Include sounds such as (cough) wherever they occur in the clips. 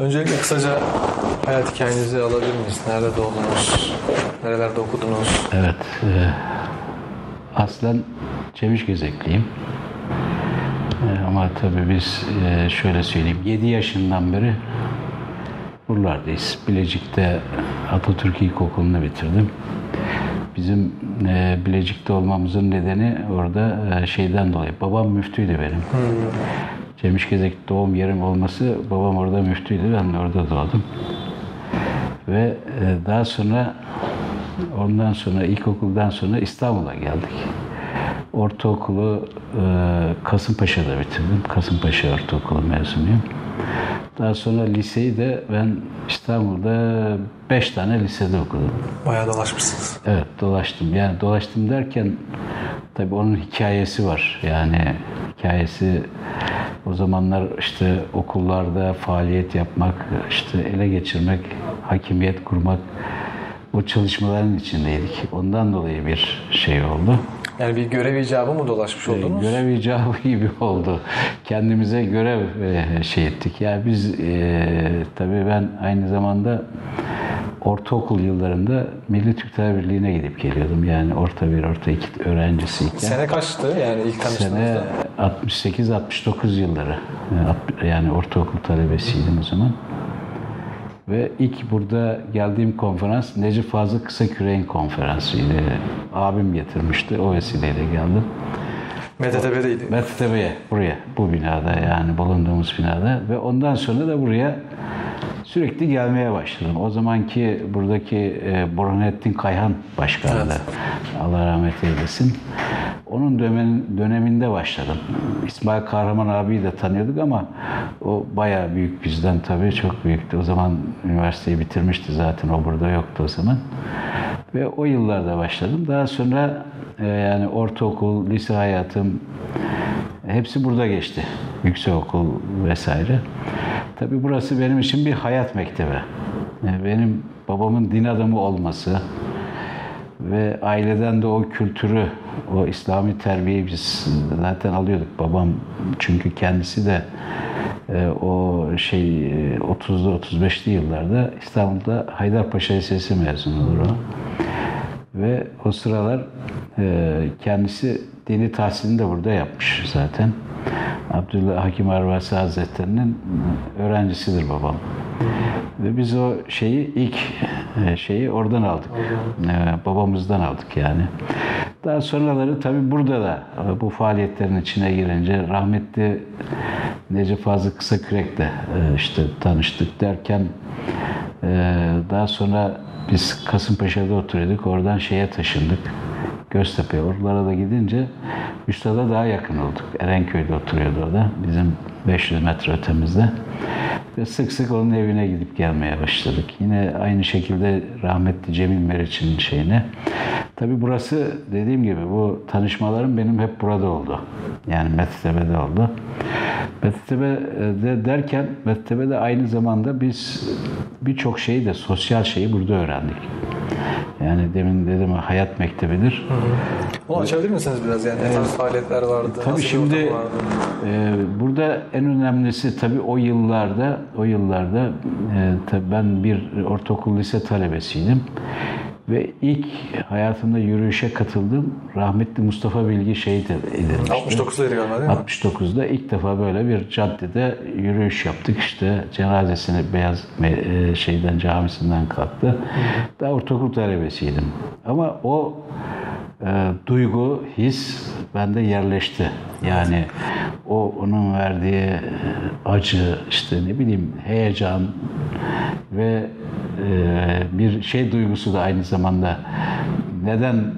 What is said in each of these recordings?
Öncelikle kısaca hayat hikayenizi alabilir miyiz? Nerede doğdunuz? Nerelerde okudunuz? Evet. E, aslen Çemiş Gezekliyim. E, ama tabii biz e, şöyle söyleyeyim. 7 yaşından beri buralardayız. Bilecik'te Atatürk İlkokulu'nu bitirdim. Bizim e, Bilecik'te olmamızın nedeni orada e, şeyden dolayı. Babam müftüydü benim. Cemişgezek doğum yerim olması babam orada müftüydü. Ben de orada doğdum. Ve e, daha sonra ondan sonra ilkokuldan sonra İstanbul'a geldik. Ortaokulu e, Kasımpaşa'da bitirdim. Kasımpaşa Ortaokulu mezunuyum. Daha sonra liseyi de ben İstanbul'da beş tane lisede okudum. Bayağı dolaşmışsınız. Evet dolaştım. Yani dolaştım derken tabii onun hikayesi var. Yani hikayesi o zamanlar işte okullarda faaliyet yapmak, işte ele geçirmek, hakimiyet kurmak o çalışmaların içindeydik. Ondan dolayı bir şey oldu. Yani bir görev icabı mı dolaşmış oldunuz? Görev icabı (laughs) gibi oldu. Kendimize görev e, şey ettik. Yani biz e, tabii ben aynı zamanda ortaokul yıllarında Milli Türk Tabip Birliği'ne gidip geliyordum. Yani orta bir, orta iki öğrencisiyken. Sene kaçtı yani ilk Sene tanıştığınızda? 68-69 yılları. Yani ortaokul talebesiydim o zaman. Ve ilk burada geldiğim konferans Necip Fazıl Kısa Küreğin konferansıydı. Abim getirmişti. O vesileyle geldim. Metetepe'deydi. Metetepe'ye, buraya, bu binada yani bulunduğumuz binada. Ve ondan sonra da buraya sürekli gelmeye başladım. O zamanki buradaki e, Burhanettin Kayhan başkanı da Allah rahmet eylesin. Onun dönemin, döneminde başladım. İsmail Kahraman abiyi de tanıyorduk ama o bayağı büyük bizden tabii çok büyüktü. O zaman üniversiteyi bitirmişti zaten o burada yoktu o zaman. Ve o yıllarda başladım. Daha sonra e, yani ortaokul, lise hayatım hepsi burada geçti. Yüksekokul vesaire. Tabii burası benim için bir hayat mektebi. Benim babamın din adamı olması ve aileden de o kültürü, o İslami terbiyeyi biz zaten alıyorduk. Babam çünkü kendisi de e, o şey 30'lu 35'li yıllarda İstanbul'da Haydarpaşa Lisesi mezunudur o. Ve o sıralar e, kendisi dini tahsilini de burada yapmış zaten. Abdullah Hakim Arvasi Hazretleri'nin öğrencisidir babam. Ve biz o şeyi ilk e, şeyi oradan aldık. Ee, babamızdan aldık yani. Daha sonraları tabii burada da bu faaliyetlerin içine girince rahmetli Necip Fazıl Kısakürek'le e, işte tanıştık derken daha sonra biz Kasımpaşa'da oturuyorduk. Oradan şeye taşındık. Göztepe. Oralara da gidince Üstad'a daha yakın olduk. Erenköy'de oturuyordu o da. Bizim 500 metre ötemizde. Ve sık sık onun evine gidip gelmeye başladık. Yine aynı şekilde rahmetli Cemil Meriç'in şeyine. Tabi burası dediğim gibi bu tanışmalarım benim hep burada oldu. Yani Metetepe'de oldu. Metetepe'de derken Metetepe'de aynı zamanda biz birçok şeyi de sosyal şeyi burada öğrendik. Yani demin dedim hayat mektebidir. Hı hı. Onu açabilir misiniz biraz yani? Ne tarz faaliyetler vardı? Tabii Nasıl şimdi vardı? e, burada en önemlisi tabii o yıllarda o yıllarda e, tabii ben bir ortaokul lise talebesiydim. Ve ilk hayatımda yürüyüşe katıldım. Rahmetli Mustafa Bilgi şehit edilmişti. 69'daydı galiba değil mi? 69'da ilk defa böyle bir caddede yürüyüş yaptık. İşte cenazesini beyaz e, şeyden camisinden kalktı. Daha ortaokul talebesiydim. Ama o e, duygu, his bende yerleşti. Yani o onun verdiği acı, işte ne bileyim heyecan ve e, bir şey duygusu da aynı zamanda neden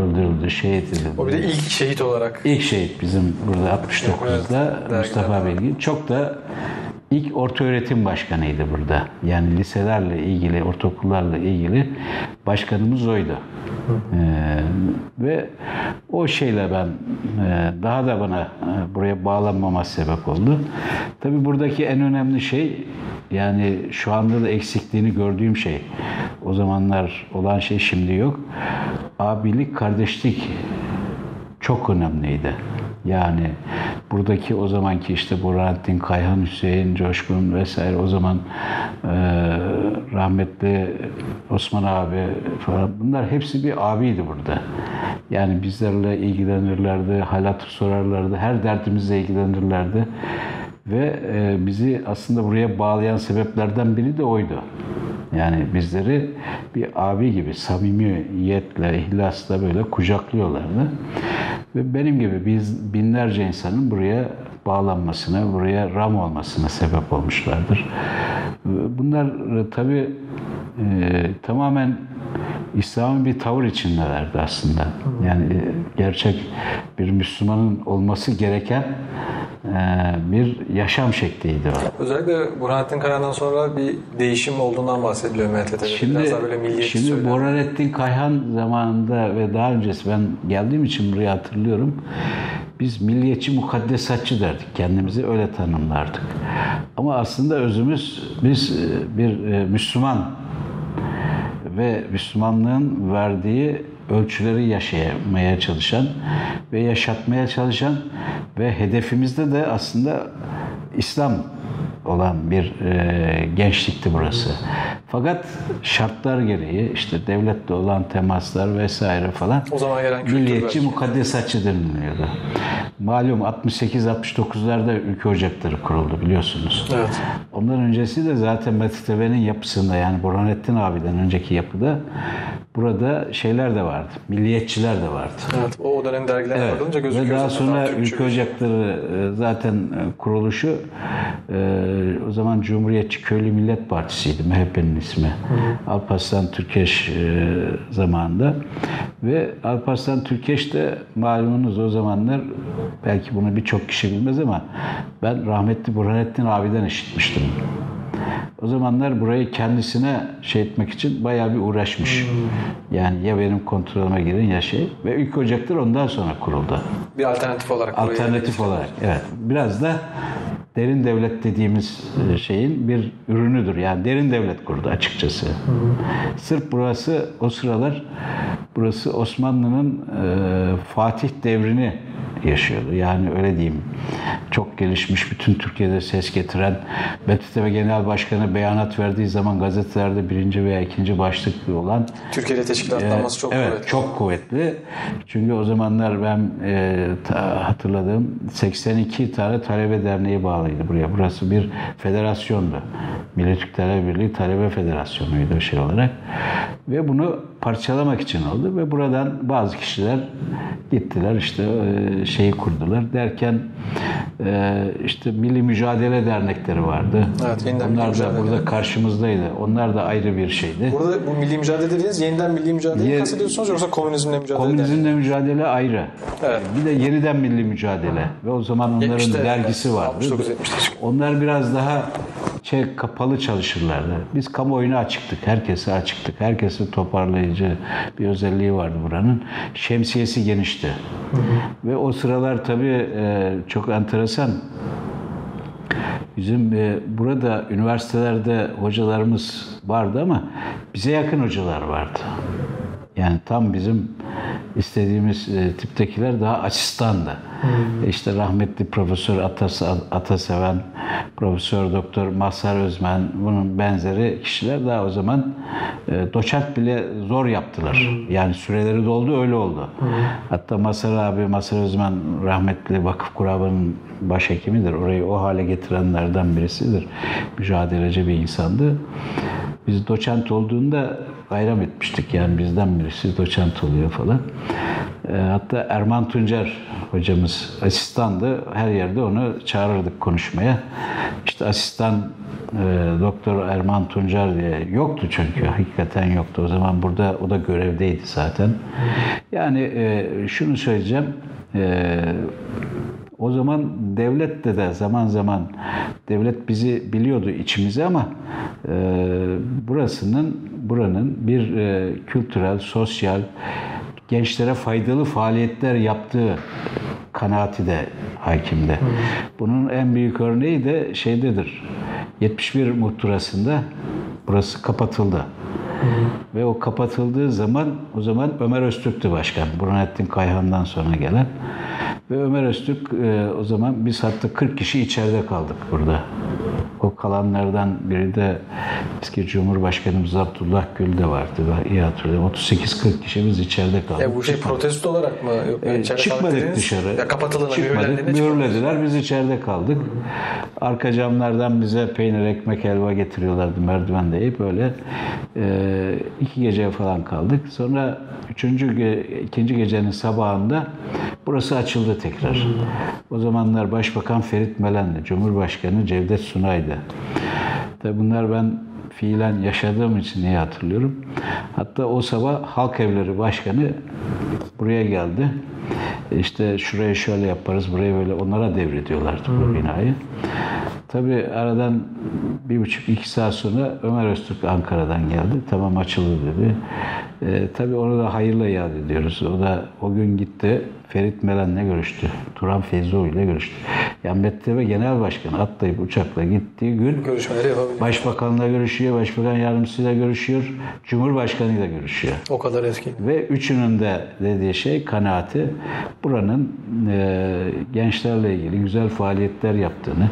öldürüldü, şehit edildi. O bir de ilk şehit olarak. İlk şehit bizim burada 69'da Evet, Mustafa. Bilgi. Çok da ilk orta öğretim başkanıydı burada. Yani liselerle ilgili, ortaokullarla ilgili başkanımız oydu. Ee, ve o şeyle ben e, daha da bana e, buraya bağlanmama sebep oldu. Tabii buradaki en önemli şey yani şu anda da eksikliğini gördüğüm şey. O zamanlar olan şey şimdi yok. Abilik, kardeşlik çok önemliydi. Yani buradaki o zamanki işte Burhanettin Kayhan, Hüseyin Coşkun vesaire o zaman e, rahmetli Osman abi falan bunlar hepsi bir abiydi burada. Yani bizlerle ilgilenirlerdi, hal hatır sorarlardı, her derdimizle ilgilenirlerdi. Ve e, bizi aslında buraya bağlayan sebeplerden biri de oydu. Yani bizleri bir abi gibi samimiyetle, ihlasla böyle kucaklıyorlardı. Ve benim gibi biz binlerce insanın buraya bağlanmasına, buraya ram olmasına sebep olmuşlardır. Bunlar tabii e, tamamen İslam'ın bir tavır içindelerdi aslında. Yani e, gerçek bir Müslümanın olması gereken e, bir yaşam şekliydi o. Özellikle Burhanettin Kayhan'dan sonra bir değişim olduğundan bahsediliyor MTT'de. Şimdi, Biraz daha böyle milliyetçi şimdi söyleniyor. Burhanettin Kayhan zamanında ve daha öncesi ben geldiğim için buraya hatırlıyorum. Biz milliyetçi mukaddesatçı derdik. Kendimizi öyle tanımlardık. Ama aslında özümüz biz e, bir Müslüman ve Müslümanlığın verdiği ölçüleri yaşamaya çalışan ve yaşatmaya çalışan ve hedefimizde de aslında İslam olan bir e, gençlikti burası. Fakat şartlar gereği işte devletle olan temaslar vesaire falan O zaman gelen milliyetçi belki. mukaddesatçı deniliyordu. Malum 68-69'larda ülke ocakları kuruldu biliyorsunuz. Evet. Ondan öncesi de zaten Metin yapısında yani Burhanettin abiden önceki yapıda burada şeyler de vardı. Milliyetçiler de vardı. Evet. O, dönem dergilerine Evet. bakılınca Ve daha sonra ülke ocakları e, zaten e, kuruluşu e, o zaman Cumhuriyetçi Köylü Millet Partisi'ydi MHP'nin ismi. Alparslan Türkeş e, zamanında ve Alparslan Türkeş de malumunuz o zamanlar belki bunu birçok kişi bilmez ama ben rahmetli Burhanettin abiden işitmiştim. O zamanlar burayı kendisine şey etmek için bayağı bir uğraşmış. Yani ya benim kontrolüme girin ya şey. Ve Ülke Ocakları ondan sonra kuruldu. Bir alternatif olarak. Alternatif olarak. Evet. Biraz da derin devlet dediğimiz e, şeyin bir ürünüdür. Yani derin devlet kurdu açıkçası. Sırf burası o sıralar burası Osmanlı'nın e, Fatih devrini yaşıyordu. Yani öyle diyeyim. Çok gelişmiş, bütün Türkiye'de ses getiren, BTTV Genel Başkanı beyanat verdiği zaman gazetelerde birinci veya ikinci başlıklı olan Türkiye ile teşkilatlanması çok evet, kuvvetli. çok kuvvetli. Çünkü o zamanlar ben e, ta- hatırladığım 82 tane talebe derneği bağlıydı buraya. Burası bir federasyondu. Milli Türk Talebe Birliği Talebe Federasyonu'ydu şey olarak. Ve bunu parçalamak için oldu ve buradan bazı kişiler gittiler işte e, şeyi kurdular derken e, işte Milli Mücadele Dernekleri vardı. Evet, yeniden Milli Onlar da Mücadele. burada karşımızdaydı. Onlar da ayrı bir şeydi. Burada bu milli mücadele dediğiniz yeniden milli mücadeleyi Ye- kastediyorsunuz yoksa komünizmle mücadele Komünizmle mücadele ayrı. Evet. Bir de yeniden milli mücadele. Ve o zaman onların 70'te dergisi vardı. 69, 70'te çıktı. Onlar biraz daha şey kapalı çalışırlardı. Biz kamuoyuna açıktık. Herkese açıktık. Herkese toparlayıcı bir özelliği vardı buranın. Şemsiyesi genişti. Ve o sıralar tabii e, çok enteresan. Bizim e, burada üniversitelerde hocalarımız vardı ama bize yakın hocalar vardı. Yani tam bizim istediğimiz e, tiptekiler daha asistandı. İşte rahmetli Profesör Atas, Ataseven, Profesör Doktor Mazhar Özmen, bunun benzeri kişiler daha o zaman e, doçent bile zor yaptılar. Yani süreleri doldu öyle oldu. Hatta Mazhar abi, Mazhar Özmen rahmetli Vakıf Kurabı'nın başhekimidir. Orayı o hale getirenlerden birisidir. Mücadeleci bir insandı. Biz doçent olduğunda bayram etmiştik. Yani bizden birisi doçent oluyor falan. E, hatta Erman Tuncer hocamız asistandı. Her yerde onu çağırırdık konuşmaya. İşte asistan e, Doktor Erman Tuncer diye yoktu çünkü. Hakikaten yoktu. O zaman burada o da görevdeydi zaten. Yani e, şunu söyleyeceğim. E, o zaman devlet de de zaman zaman devlet bizi biliyordu içimize ama e, burasının buranın bir e, kültürel, sosyal, gençlere faydalı faaliyetler yaptığı kanaati de hakimde. Bunun en büyük örneği de şeydedir. 71 muhtırasında burası kapatıldı. Ve o kapatıldığı zaman o zaman Ömer Öztürk'tü başkan. Burhanettin Kayhan'dan sonra gelen. Ve Ömer Öztürk e, o zaman biz hatta 40 kişi içeride kaldık burada. O kalanlardan biri de eski Cumhurbaşkanımız Abdullah Gül de vardı. Ben iyi hatırlıyorum. 38-40 kişi biz içeride kaldık. Ya bu şey protesto olarak mı? Yok, kaldık Çıkmadık dediniz. dışarı. Ya kapatılığına, Çıkmadık. çıkmadık. Mühürlediler. Biz içeride kaldık. Arka camlardan bize peynir, ekmek, helva getiriyorlardı merdivende eğip böyle e, iki gece falan kaldık. Sonra üçüncü, ikinci gecenin sabahında burası açıldı tekrar. O zamanlar Başbakan Ferit Melen'di. Cumhurbaşkanı Cevdet Sunay'dı. Tabi bunlar ben fiilen yaşadığım için iyi hatırlıyorum. Hatta o sabah Halk Evleri Başkanı buraya geldi. İşte şuraya şöyle yaparız, buraya böyle onlara devrediyorlardı bu binayı. Tabii aradan bir buçuk iki saat sonra Ömer Öztürk Ankara'dan geldi. Tamam açıldı dedi. Ee, tabii onu da hayırla yad ediyoruz. O da o gün gitti. Ferit Melen'le görüştü. Turan Feyzoğlu ile görüştü. Yani MTV Genel Başkanı atlayıp uçakla gittiği gün Görüşmeleri. Başbakanla görüşüyor, başbakan yardımcısıyla görüşüyor, cumhurbaşkanıyla görüşüyor. O kadar eski. Ve üçünün de dediği şey kanaati buranın e, gençlerle ilgili güzel faaliyetler yaptığını.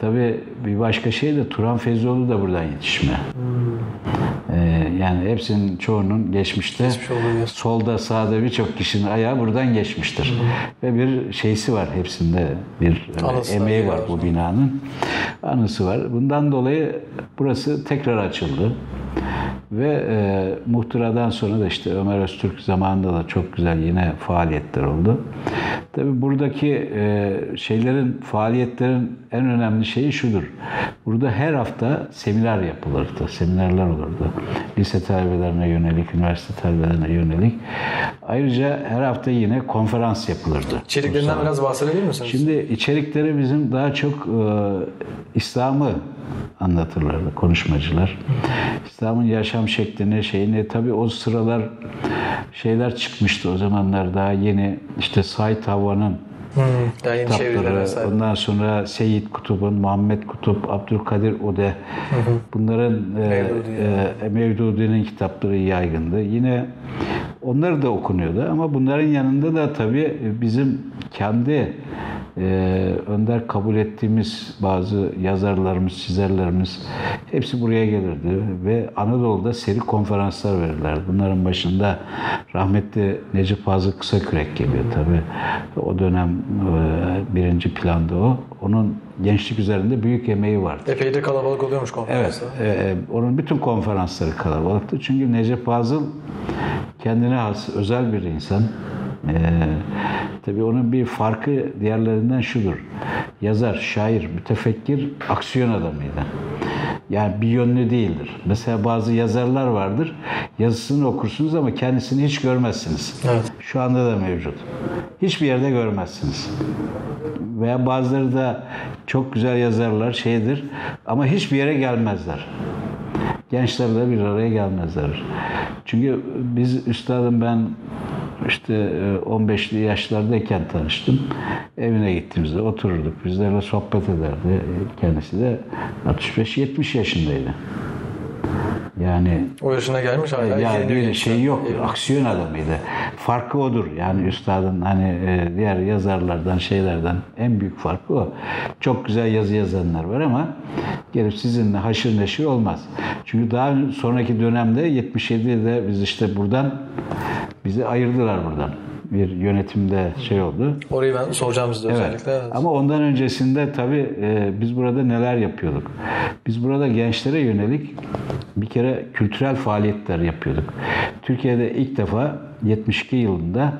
Tabii bir başka şey de Turan Feyzoğlu da buradan yetişme. E, yani hepsinin çoğunun geçmişte Geçmiş olduğu yer. solda sağda birçok kişinin ayağı buradan geçmiştir. Ve bir şeysi var hepsinde bir e, Anısı emeği var var. bu binanın. Anısı var. Bundan dolayı burası tekrar açıldı. Ve e, muhtıradan sonra da işte Ömer Öztürk zamanında da çok güzel yine faaliyetler oldu. Tabi buradaki e, şeylerin, faaliyetlerin en önemli şeyi şudur. Burada her hafta seminer yapılırdı, seminerler olurdu. Lise talebelerine yönelik, üniversite talebelerine yönelik. Ayrıca her hafta yine konferans yapılırdı. İçeriklerinden biraz bahsedebilir misiniz? Şimdi içerikleri bizim daha çok e, İslam'ı anlatırlardı konuşmacılar. İslam'ın yaşam şeklini, şeyini tabii o sıralar şeyler çıkmıştı o zamanlar daha yeni işte Said Havva'nın Hmm, daha yeni çeviriler kitapları, ondan sonra Seyyid Kutup'un, Muhammed Kutup, Abdülkadir Ode bunların e, Mevdudi e, Mevdudi'nin kitapları yaygındı. Yine onlar da okunuyordu ama bunların yanında da tabii bizim kendi e, önder kabul ettiğimiz bazı yazarlarımız, çizerlerimiz hepsi buraya gelirdi ve Anadolu'da seri konferanslar verirlerdi. Bunların başında rahmetli Necip Fazıl Kısakürek geliyor tabii. O dönem e, birinci planda o. Onun gençlik üzerinde büyük emeği vardı. Epey de kalabalık oluyormuş konferansta. Evet, e, onun bütün konferansları kalabalıktı. Çünkü Necip Fazıl kendine has, özel bir insan. E, tabii onun bir farkı diğerlerinden şudur. Yazar, şair, mütefekkir, aksiyon adamıydı. Yani bir yönlü değildir. Mesela bazı yazarlar vardır. Yazısını okursunuz ama kendisini hiç görmezsiniz. Evet. Şu anda da mevcut. Hiçbir yerde görmezsiniz. Veya bazıları da çok güzel yazarlar şeydir ama hiçbir yere gelmezler. Gençlerle bir araya gelmezler. Çünkü biz üstadım ben işte e, 15'li yaşlardayken tanıştım. Evine gittiğimizde otururduk. Bizlerle sohbet ederdi. Kendisi de 65-70 yaşındaydı. Yani O yaşına gelmiş hala. yani ilgileniyor bir gençler. şey yok. Eyvallah. Aksiyon adamıydı. Farkı odur. Yani üstadın hani e, diğer yazarlardan, şeylerden en büyük farkı o. Çok güzel yazı yazanlar var ama gelip sizinle haşır neşir olmaz. Çünkü daha sonraki dönemde 77'de biz işte buradan bizi ayırdılar buradan. Bir yönetimde şey oldu. Orayı ben soracağım size Evet. özellikle. Evet. Ama ondan öncesinde tabii e, biz burada neler yapıyorduk? Biz burada gençlere yönelik bir kere kültürel faaliyetler yapıyorduk. Türkiye'de ilk defa 72 yılında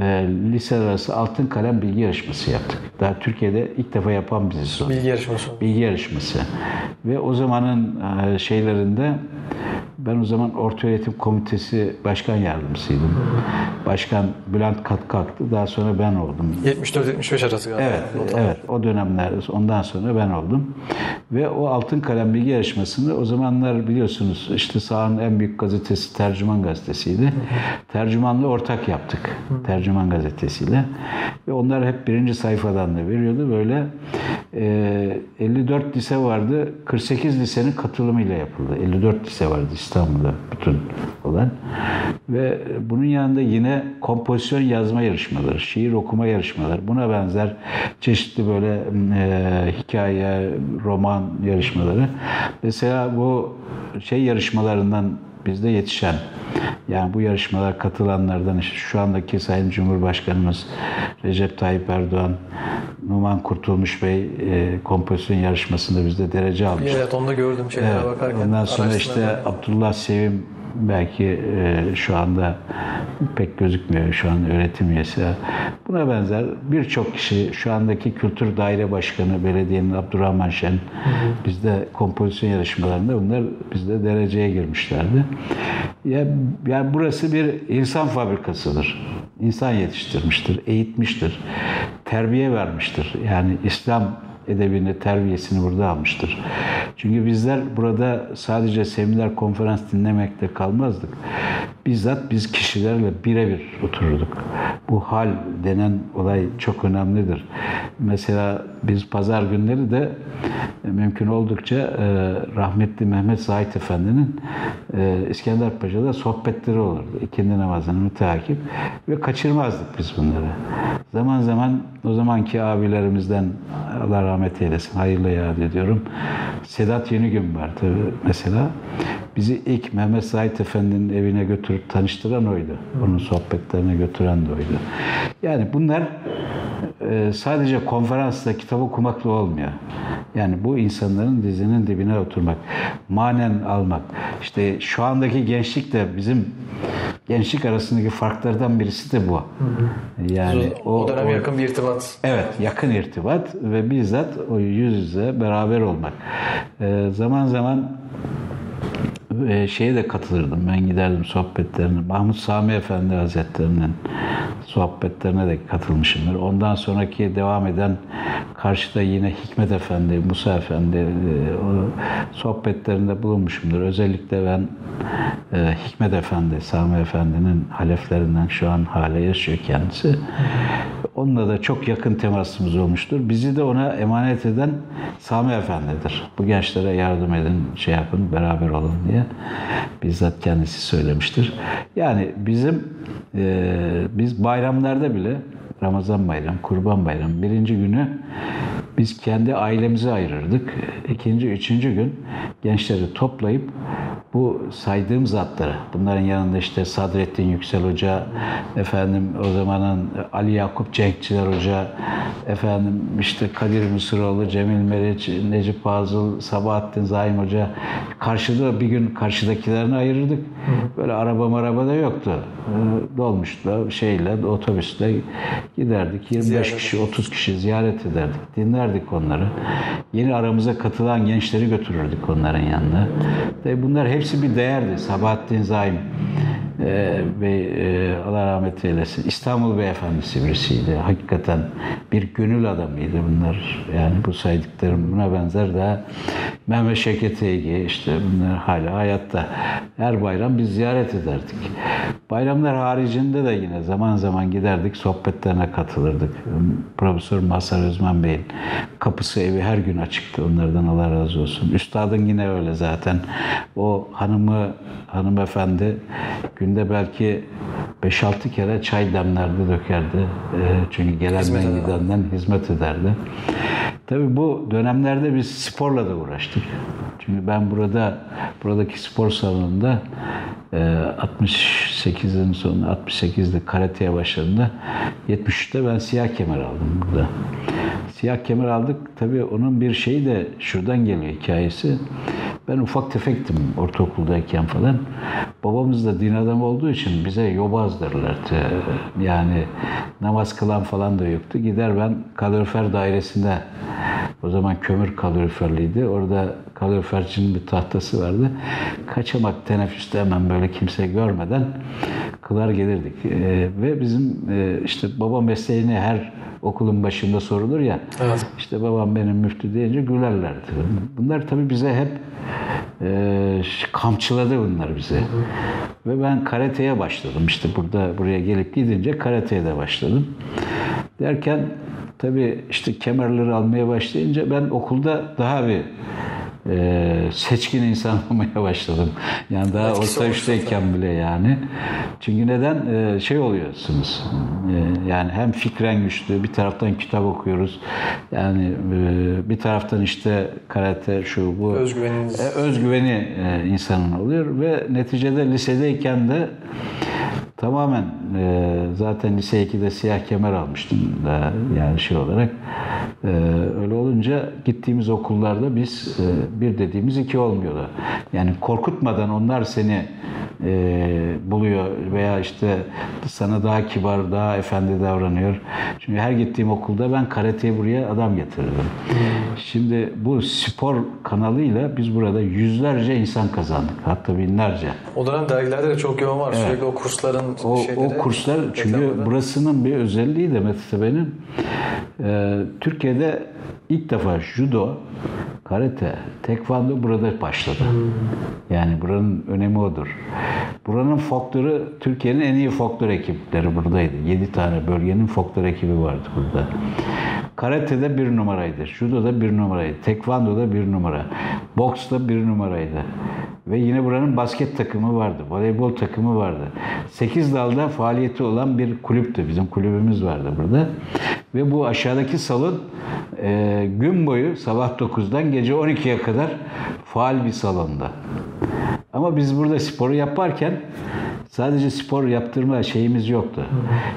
e, liseler arası altın kalem bilgi yarışması yaptık. Daha Türkiye'de ilk defa yapan biziz o Bilgi yarışması. bilgi yarışması. Ve o zamanın e, şeylerinde ben o zaman Orta Öğretim Komitesi Başkan Yardımcısıydım. Başkan Bülent Katkalk'tı. Daha sonra ben oldum. 74-75 arası galiba. Evet, evet. O dönemler, ondan sonra ben oldum. Ve o Altın Kalem Bilgi Yarışması'nı o zamanlar biliyorsunuz işte sahanın en büyük gazetesi Tercüman Gazetesi'ydi. Tercümanla ortak yaptık. Tercüman Gazetesi'yle. Ve onlar hep birinci sayfadan da veriyordu. Böyle e, 54 lise vardı. 48 lisenin katılımıyla yapıldı. 54 lise vardı İstanbul'da bütün olan. Ve bunun yanında yine kompozisyon yazma yarışmaları, şiir okuma yarışmaları, buna benzer çeşitli böyle e, hikaye, roman yarışmaları. Mesela bu şey yarışmalarından bizde yetişen yani bu yarışmalara katılanlardan işte şu andaki Sayın Cumhurbaşkanımız Recep Tayyip Erdoğan, Numan Kurtulmuş Bey e, kompozisyon yarışmasında bizde derece almış. Evet onu da gördüm şeylere Evet, bakarken. Ondan sonra işte. Abdullah Sevim belki e, şu anda pek gözükmüyor şu an öğretim üyesi. Buna benzer birçok kişi şu andaki Kültür Daire Başkanı belediyenin Abdurrahman Şen bizde kompozisyon yarışmalarında bunlar bizde dereceye girmişlerdi. Ya, yani burası bir insan fabrikasıdır. İnsan yetiştirmiştir, eğitmiştir, terbiye vermiştir. Yani İslam edebini, terbiyesini burada almıştır. Çünkü bizler burada sadece seminer, konferans dinlemekte kalmazdık. Bizzat biz kişilerle birebir otururduk. Bu hal denen olay çok önemlidir. Mesela biz pazar günleri de e, mümkün oldukça e, rahmetli Mehmet Zahit Efendi'nin e, İskenderpaşa'da sohbetleri olurdu. İkindi namazını müteakip ve kaçırmazdık biz bunları. Zaman zaman o zamanki abilerimizden Allah rahmet eylesin, hayırlı yad ediyorum. Sedat Yenigün vardı mesela. Bizi ilk Mehmet Zahit Efendi'nin evine götürüp tanıştıran oydu. Onun sohbetlerine götüren de oydu. Yani bunlar e, sadece konferansta kitap okumakla olmuyor. Yani bu insanların dizinin dibine oturmak, manen almak. İşte şu andaki gençlik de bizim gençlik arasındaki farklardan birisi de bu. Yani o, o dönem yakın bir irtibat. Evet, yakın irtibat ve bizzat o yüz yüze beraber olmak. Ee, zaman zaman e, şeye de katılırdım. Ben giderdim sohbetlerine. Mahmut Sami Efendi Hazretleri'nin sohbetlerine de katılmışımdır. Ondan sonraki devam eden karşıda yine Hikmet Efendi, Musa Efendi e, o sohbetlerinde bulunmuşumdur. Özellikle ben e, Hikmet Efendi, Sami Efendi'nin haleflerinden şu an hala yaşıyor kendisi. Onunla da çok yakın temasımız olmuştur. Bizi de ona emanet eden Sami Efendi'dir. Bu gençlere yardım edin, şey yapın, beraber olun diye bizzat kendisi söylemiştir. Yani bizim e, biz bayramlarda bile Ramazan bayramı, Kurban bayramı birinci günü biz kendi ailemize ayırırdık. İkinci, üçüncü gün gençleri toplayıp bu saydığım zatları, bunların yanında işte Sadrettin Yüksel Hoca, efendim o zamanın Ali Yakup Cenkçiler Hoca, efendim işte Kadir Mısıroğlu, Cemil Meriç, Necip Fazıl, Sabahattin Zaim Hoca. Karşıda bir gün karşıdakilerini ayırırdık. Böyle araba maraba da yoktu. Ee, Dolmuşla, şeyle, otobüsle giderdik. 25 Ziyaret kişi, 30 kişi ziyaret ederdik. Dinlerdik onları. Yeni aramıza katılan gençleri götürürdük onların yanına. Tabii bunlar hepsi bir değerdi. Sabahattin Zaim ve e, Allah rahmet eylesin. İstanbul Beyefendisi birisiydi. Hakikaten bir gönül adamıydı bunlar. Yani bu saydıklarım buna benzer daha Mehmet Şevket Eygi işte bunlar hala hayatta. Her bayram biz ziyaret ederdik. Bayramlar haricinde de yine zaman zaman giderdik sohbetlerine katılırdık. Profesör Mazhar Özmen Bey'in kapısı evi her gün açıktı. Onlardan Allah razı olsun. Üstadın yine öyle zaten. O hanımı, hanımefendi günde belki 5-6 kere çay demlerdi, dökerdi. Ee, çünkü gelenden Hizmet gidenden hizmet ederdi. Tabii bu dönemlerde biz sporla da uğraştık. Çünkü ben burada, buradaki spor salonunda e, 68'in sonu, 68'de karateye başladığımda 73'te ben siyah kemer aldım burada. Siyah kemer aldık. Tabii onun bir şeyi de şuradan geliyor hikayesi. Ben ufak tefektim ortaokuldayken falan. Babamız da din adamı olduğu için bize yobaz derlerdi. Yani namaz kılan falan da yoktu. Gider ben kalorifer dairesinde o zaman kömür kaloriferliydi. Orada kalorifercinin bir tahtası vardı. Kaçamak teneffüste hemen böyle kimse görmeden kılar gelirdik. Ee, ve bizim e, işte baba mesleğini her okulun başında sorulur ya. Evet. İşte babam benim müftü deyince gülerlerdi. Bunlar tabii bize hep e, kamçıladı bunlar bize. Ve ben karateye başladım. İşte burada buraya gelip gidince karateye de başladım. Derken tabii işte kemerleri almaya başlayınca ben okulda daha bir e, seçkin insan (laughs) olmaya başladım. Yani daha Etkisi orta üçteyken bile yani. Çünkü neden? E, şey oluyorsunuz. E, yani hem fikren güçlü, bir taraftan kitap okuyoruz. Yani e, bir taraftan işte karate şu bu. Özgüveniniz. E, özgüveni e, insanın oluyor ve neticede lisedeyken de tamamen e, zaten lise 2'de siyah kemer almıştım da yani şey olarak E, öyle olunca gittiğimiz okullarda biz e, bir dediğimiz iki olmuyordu. Yani korkutmadan onlar seni e, buluyor veya işte sana daha kibar, daha efendi davranıyor. Çünkü her gittiğim okulda ben karateyi buraya adam getirdim. Şimdi bu spor kanalıyla biz burada yüzlerce insan kazandık. Hatta binlerce. O dönem dergilerde de çok yoğun var. Sürekli o kursların O, şeyleri. o kurslar çünkü reklamları. burasının bir özelliği de Metetepe'nin e, Türkiye'de ilk defa judo, karate, tekvando burada başladı. Yani buranın önemi odur. Buranın folkloru Türkiye'nin en iyi folklor ekipleri buradaydı. 7 tane bölgenin folklor ekibi vardı burada. Karate'de bir numaraydı. Judo'da bir numaraydı. Tekvando'da bir numara. Boks'ta bir numaraydı. Ve yine buranın basket takımı vardı. Voleybol takımı vardı. 8 dalda faaliyeti olan bir kulüptü. Bizim kulübümüz vardı burada. Ve bu aşağıdaki salon e, gün boyu sabah 9'dan gece 12'ye kadar faal bir salonda. Ama biz burada sporu yaparken sadece spor yaptırma şeyimiz yoktu.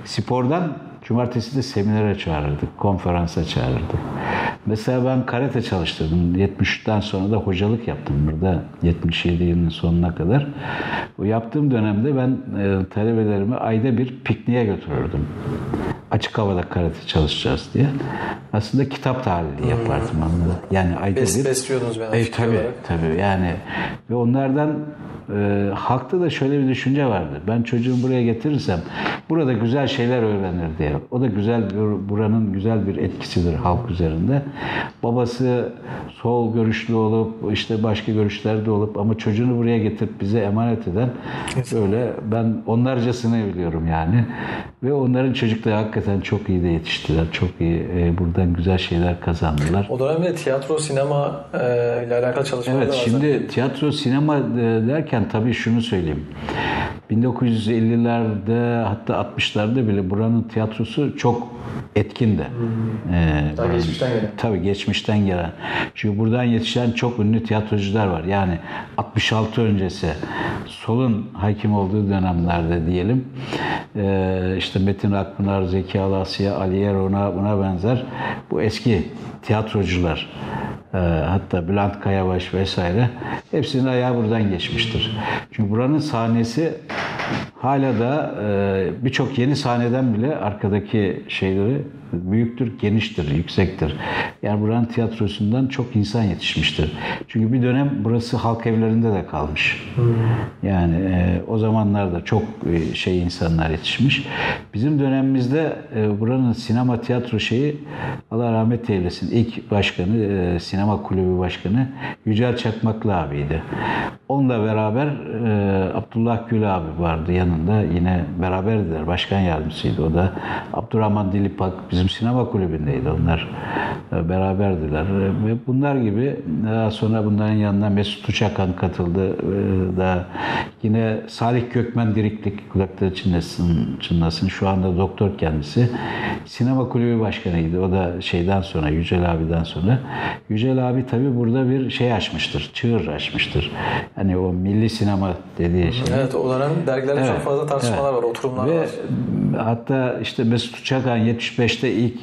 Spordan cumartesi de seminere çağırırdık, konferansa çağırırdık. Mesela ben karate çalıştırdım. 73'ten sonra da hocalık yaptım burada 77 yılının sonuna kadar. Bu yaptığım dönemde ben e, talebelerimi ayda bir pikniğe götürürdüm. Açık havada karate çalışacağız diye. Aslında kitap tahlili yapardım anında. Yani ayda Bes, bir. besliyorsunuz beni E, tabii, olarak. tabii yani ve onlardan e, halkta da şöyle bir düşünce vardı. Ben çocuğumu buraya getirirsem burada güzel şeyler öğrenir diye. O da güzel bir, buranın güzel bir etkisidir halk üzerinde. Babası sol görüşlü olup işte başka görüşlerde olup ama çocuğunu buraya getirip bize emanet eden öyle ben onlarcasını biliyorum yani. Ve onların çocukları hakikaten çok iyi de yetiştiler. Çok iyi e, buradan güzel şeyler kazandılar. O dönemde tiyatro, sinema e, ile alakalı çalışmalar Evet şimdi tiyatro sinema e, derken tabii şunu söyleyeyim. 1950'lerde hatta 60'larda bile buranın tiyatrosu çok etkindi. Ee, Daha buranın- geçmişten gelen. Tabii geçmişten gelen. Çünkü buradan yetişen çok ünlü tiyatrocular var. Yani 66 öncesi solun hakim olduğu dönemlerde diyelim. Ee, işte Metin Akpınar, Zeki Alasya, Ali Yer ona buna benzer bu eski tiyatrocular. Ee, hatta Bülent Kayabaş vesaire hepsinin ayağı buradan geçmiştir. Çünkü buranın sahnesi hala da e, birçok yeni sahneden bile arkadaki şeyleri büyüktür, geniştir, yüksektir. Yani buranın tiyatrosundan çok insan yetişmiştir. Çünkü bir dönem burası halk evlerinde de kalmış. Yani e, o zamanlarda çok e, şey insanlar yetişmiş. Bizim dönemimizde e, buranın sinema tiyatro şeyi Allah rahmet eylesin. İlk başkanı, e, sinema kulübü başkanı Yücel Çakmaklı abiydi. Onunla beraber e, Abdullah Gül abi vardı yanında. Yine beraberdiler. Başkan yardımcısıydı o da. Abdurrahman Dilipak bizim sinema kulübündeydi. Onlar e, beraberdiler. E, Ve bunlar gibi daha sonra bunların yanına Mesut Uçakan katıldı. E, da yine Salih Gökmen Diriklik kulakları çınlasın, çınlasın. Şu anda doktor kendisi. Sinema kulübü başkanıydı. O da şeyden sonra Yücel abiden sonra. Yücel abi tabii burada bir şey açmıştır. Çığır açmıştır. Hani o milli sinema dediği şey. Evet o dönem dergilerde çok Evet, fazla tartışmalar var, oturumlar Ve var. hatta işte Mesut Uçakan 75'te ilk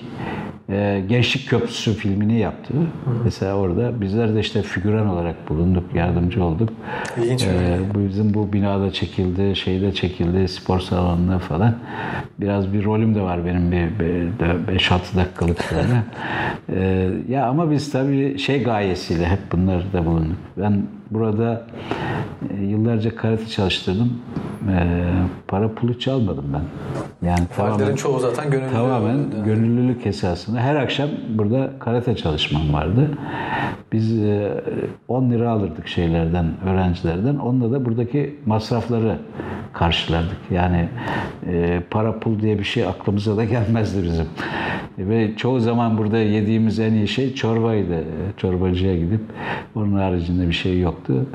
e, Gençlik Köprüsü filmini yaptı. Mesela orada bizler de işte figüran olarak bulunduk, yardımcı olduk. İlginç bir E, bu bizim bu binada çekildi, şeyde çekildi, spor salonunda falan. Biraz bir rolüm de var benim bir 5-6 dakikalık böyle. E, ya ama biz tabii şey gayesiyle hep bunları da bulunduk. Ben burada e, yıllarca karate çalıştırdım. E, para pulu çalmadım ben. Yani Faalilerin tamamen, çoğu zaten gönüllü. tamamen oluyordu. gönüllülük esasında. Her akşam burada karate çalışmam vardı. Biz e, 10 lira alırdık şeylerden, öğrencilerden. Onunla da buradaki masrafları karşılardık. Yani e, para pul diye bir şey aklımıza da gelmezdi bizim. Ve çoğu zaman burada yediğimiz en iyi şey çorbaydı. Çorbacıya gidip onun haricinde bir şey yoktu.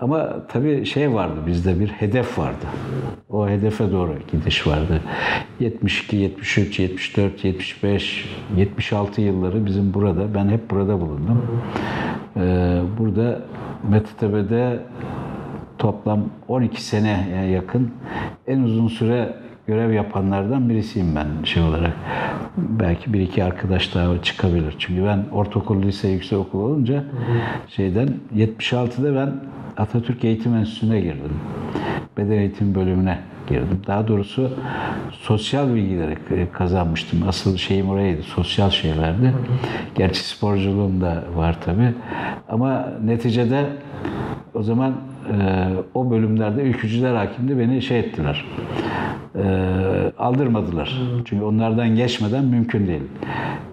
Ama tabii şey vardı bizde bir hedef vardı. O hedefe doğru gidiş vardı. 72, 73, 74, 75, 76 yılları bizim burada. Ben hep burada bulundum. Ee, burada Metetepe'de toplam 12 seneye yakın en uzun süre görev yapanlardan birisiyim ben şey olarak. Belki bir iki arkadaş daha çıkabilir. Çünkü ben ortaokul, lise, yüksekokul olunca şeyden 76'da ben Atatürk Eğitim Enstitüsü'ne girdim. Beden eğitim bölümüne girdim. Daha doğrusu sosyal bilgileri kazanmıştım. Asıl şeyim oraydı. Sosyal şeylerdi. Gerçi sporculuğum da var tabii. Ama neticede o zaman e, o bölümlerde ülkücüler hakimdi beni şey ettiler. E, aldırmadılar. Çünkü onlardan geçmeden mümkün değil.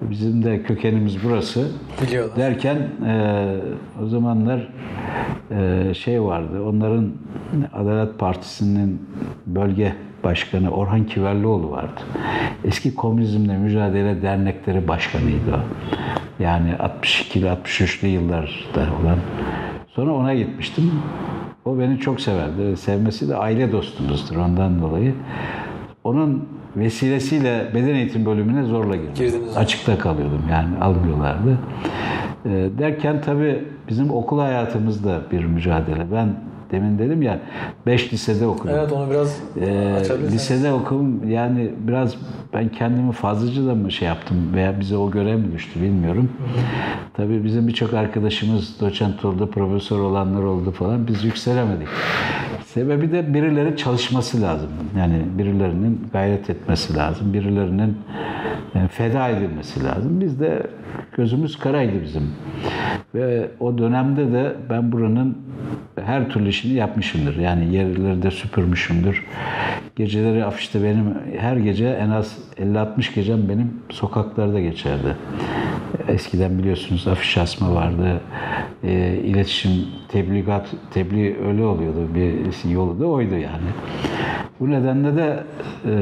Bizim de kökenimiz burası. Biliyorlar. Derken e, o zamanlar e, şey vardı. Onların Adalet Partisi'nin bölge başkanı Orhan Kiverlioğlu vardı. Eski Komünizmle Mücadele Dernekleri Başkanıydı o. Yani 62'li 63'lü yıllarda olan. Sonra ona gitmiştim. O beni çok severdi. Sevmesi de aile dostumuzdur ondan dolayı. Onun vesilesiyle beden eğitim bölümüne zorla girdim. Girdiniz. Açıkta kalıyordum yani almıyorlardı. E, derken tabii bizim okul hayatımızda bir mücadele. Ben demin dedim ya 5 lisede okudum. Evet onu biraz Ee, lisede okum yani biraz ben kendimi fazlaca da mı şey yaptım veya bize o görev mi düştü bilmiyorum. Tabii bizim birçok arkadaşımız doçent oldu, profesör olanlar oldu falan. Biz yükselemedik. Sebebi de birileri çalışması lazım. Yani birilerinin gayret etmesi lazım. Birilerinin yani feda edilmesi lazım. Biz de gözümüz karaydı bizim. Ve o dönemde de ben buranın her türlü işini yapmışımdır. Yani yerleri de süpürmüşümdür. Geceleri afişte benim her gece en az 50-60 gecem benim sokaklarda geçerdi. Eskiden biliyorsunuz afiş asma vardı. E, iletişim, tebligat, tebliğ öyle oluyordu. Bir yolu da oydu yani. Bu nedenle de e,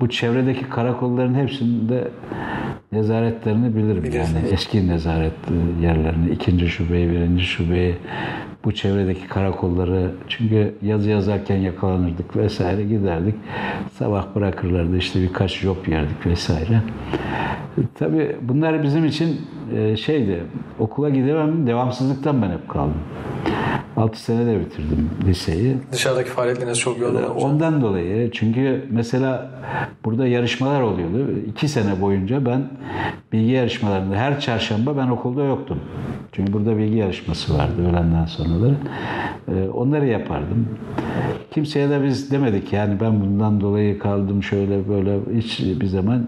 bu çevredeki karakolların hepsinde nezaretlerini bilirim. Biliyorsunuz. Yani eski nezaret yerlerini, ikinci şubeyi, birinci şubeyi, bu çevredeki karakolları çünkü yazı yazarken yakalanırdık vesaire giderdik. Sabah bırakırlardı işte birkaç job yerdik vesaire. Tabii bunlar bizim için e, şeydi, okula gidemem, devamsızlıktan ben hep kaldım. 6 sene de bitirdim liseyi. Dışarıdaki faaliyetleriniz çok yoğun olunca. Ondan dolayı çünkü mesela burada yarışmalar oluyordu. İki sene boyunca ben bilgi yarışmalarında her çarşamba ben okulda yoktum. Çünkü burada bilgi yarışması vardı öğlenden sonraları. Ee, Onları yapardım. Kimseye de biz demedik yani ben bundan dolayı kaldım şöyle böyle hiç bir zaman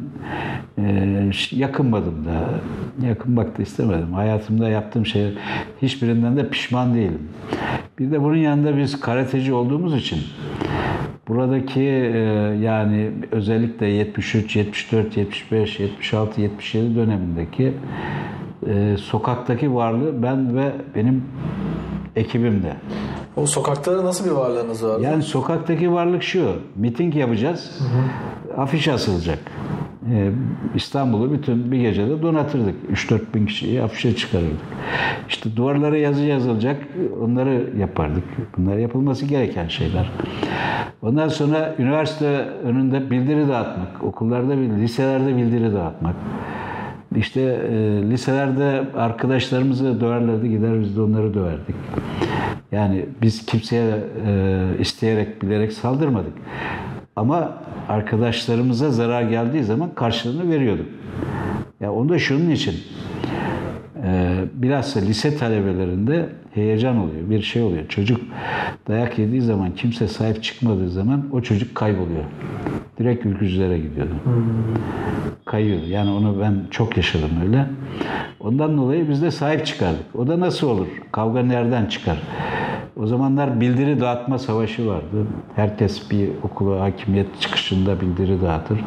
e, yakınmadım da. Yakınmak da istemedim. Hayatımda yaptığım şey hiçbirinden de pişman değilim. Bir de bunun yanında biz karateci olduğumuz için buradaki e, yani özellikle 73, 74, 75, 76, 77 dönemindeki e, sokaktaki varlığı ben ve benim ekibimde. O sokakta nasıl bir varlığınız vardı? Yani sokaktaki varlık şu, miting yapacağız, afiş asılacak. Ee, İstanbul'u bütün bir gecede donatırdık. 3-4 bin kişiyi afişe çıkarırdık. İşte duvarlara yazı yazılacak, onları yapardık. Bunlar yapılması gereken şeyler. Ondan sonra üniversite önünde bildiri dağıtmak, okullarda, liselerde bildiri dağıtmak. İşte e, liselerde arkadaşlarımızı döverlerdi, gider biz de onları döverdik. Yani biz kimseye e, isteyerek, bilerek saldırmadık. Ama arkadaşlarımıza zarar geldiği zaman karşılığını veriyorduk. Ya onu da şunun için. E, bilhassa lise talebelerinde heyecan oluyor, bir şey oluyor. Çocuk dayak yediği zaman, kimse sahip çıkmadığı zaman o çocuk kayboluyor. Direkt ülkücülere gidiyordu. Kayıyordu. Yani onu ben çok yaşadım öyle. Ondan dolayı biz de sahip çıkardık. O da nasıl olur? Kavga nereden çıkar? O zamanlar bildiri dağıtma savaşı vardı. Herkes bir okula hakimiyet çıkışında bildiri dağıtır.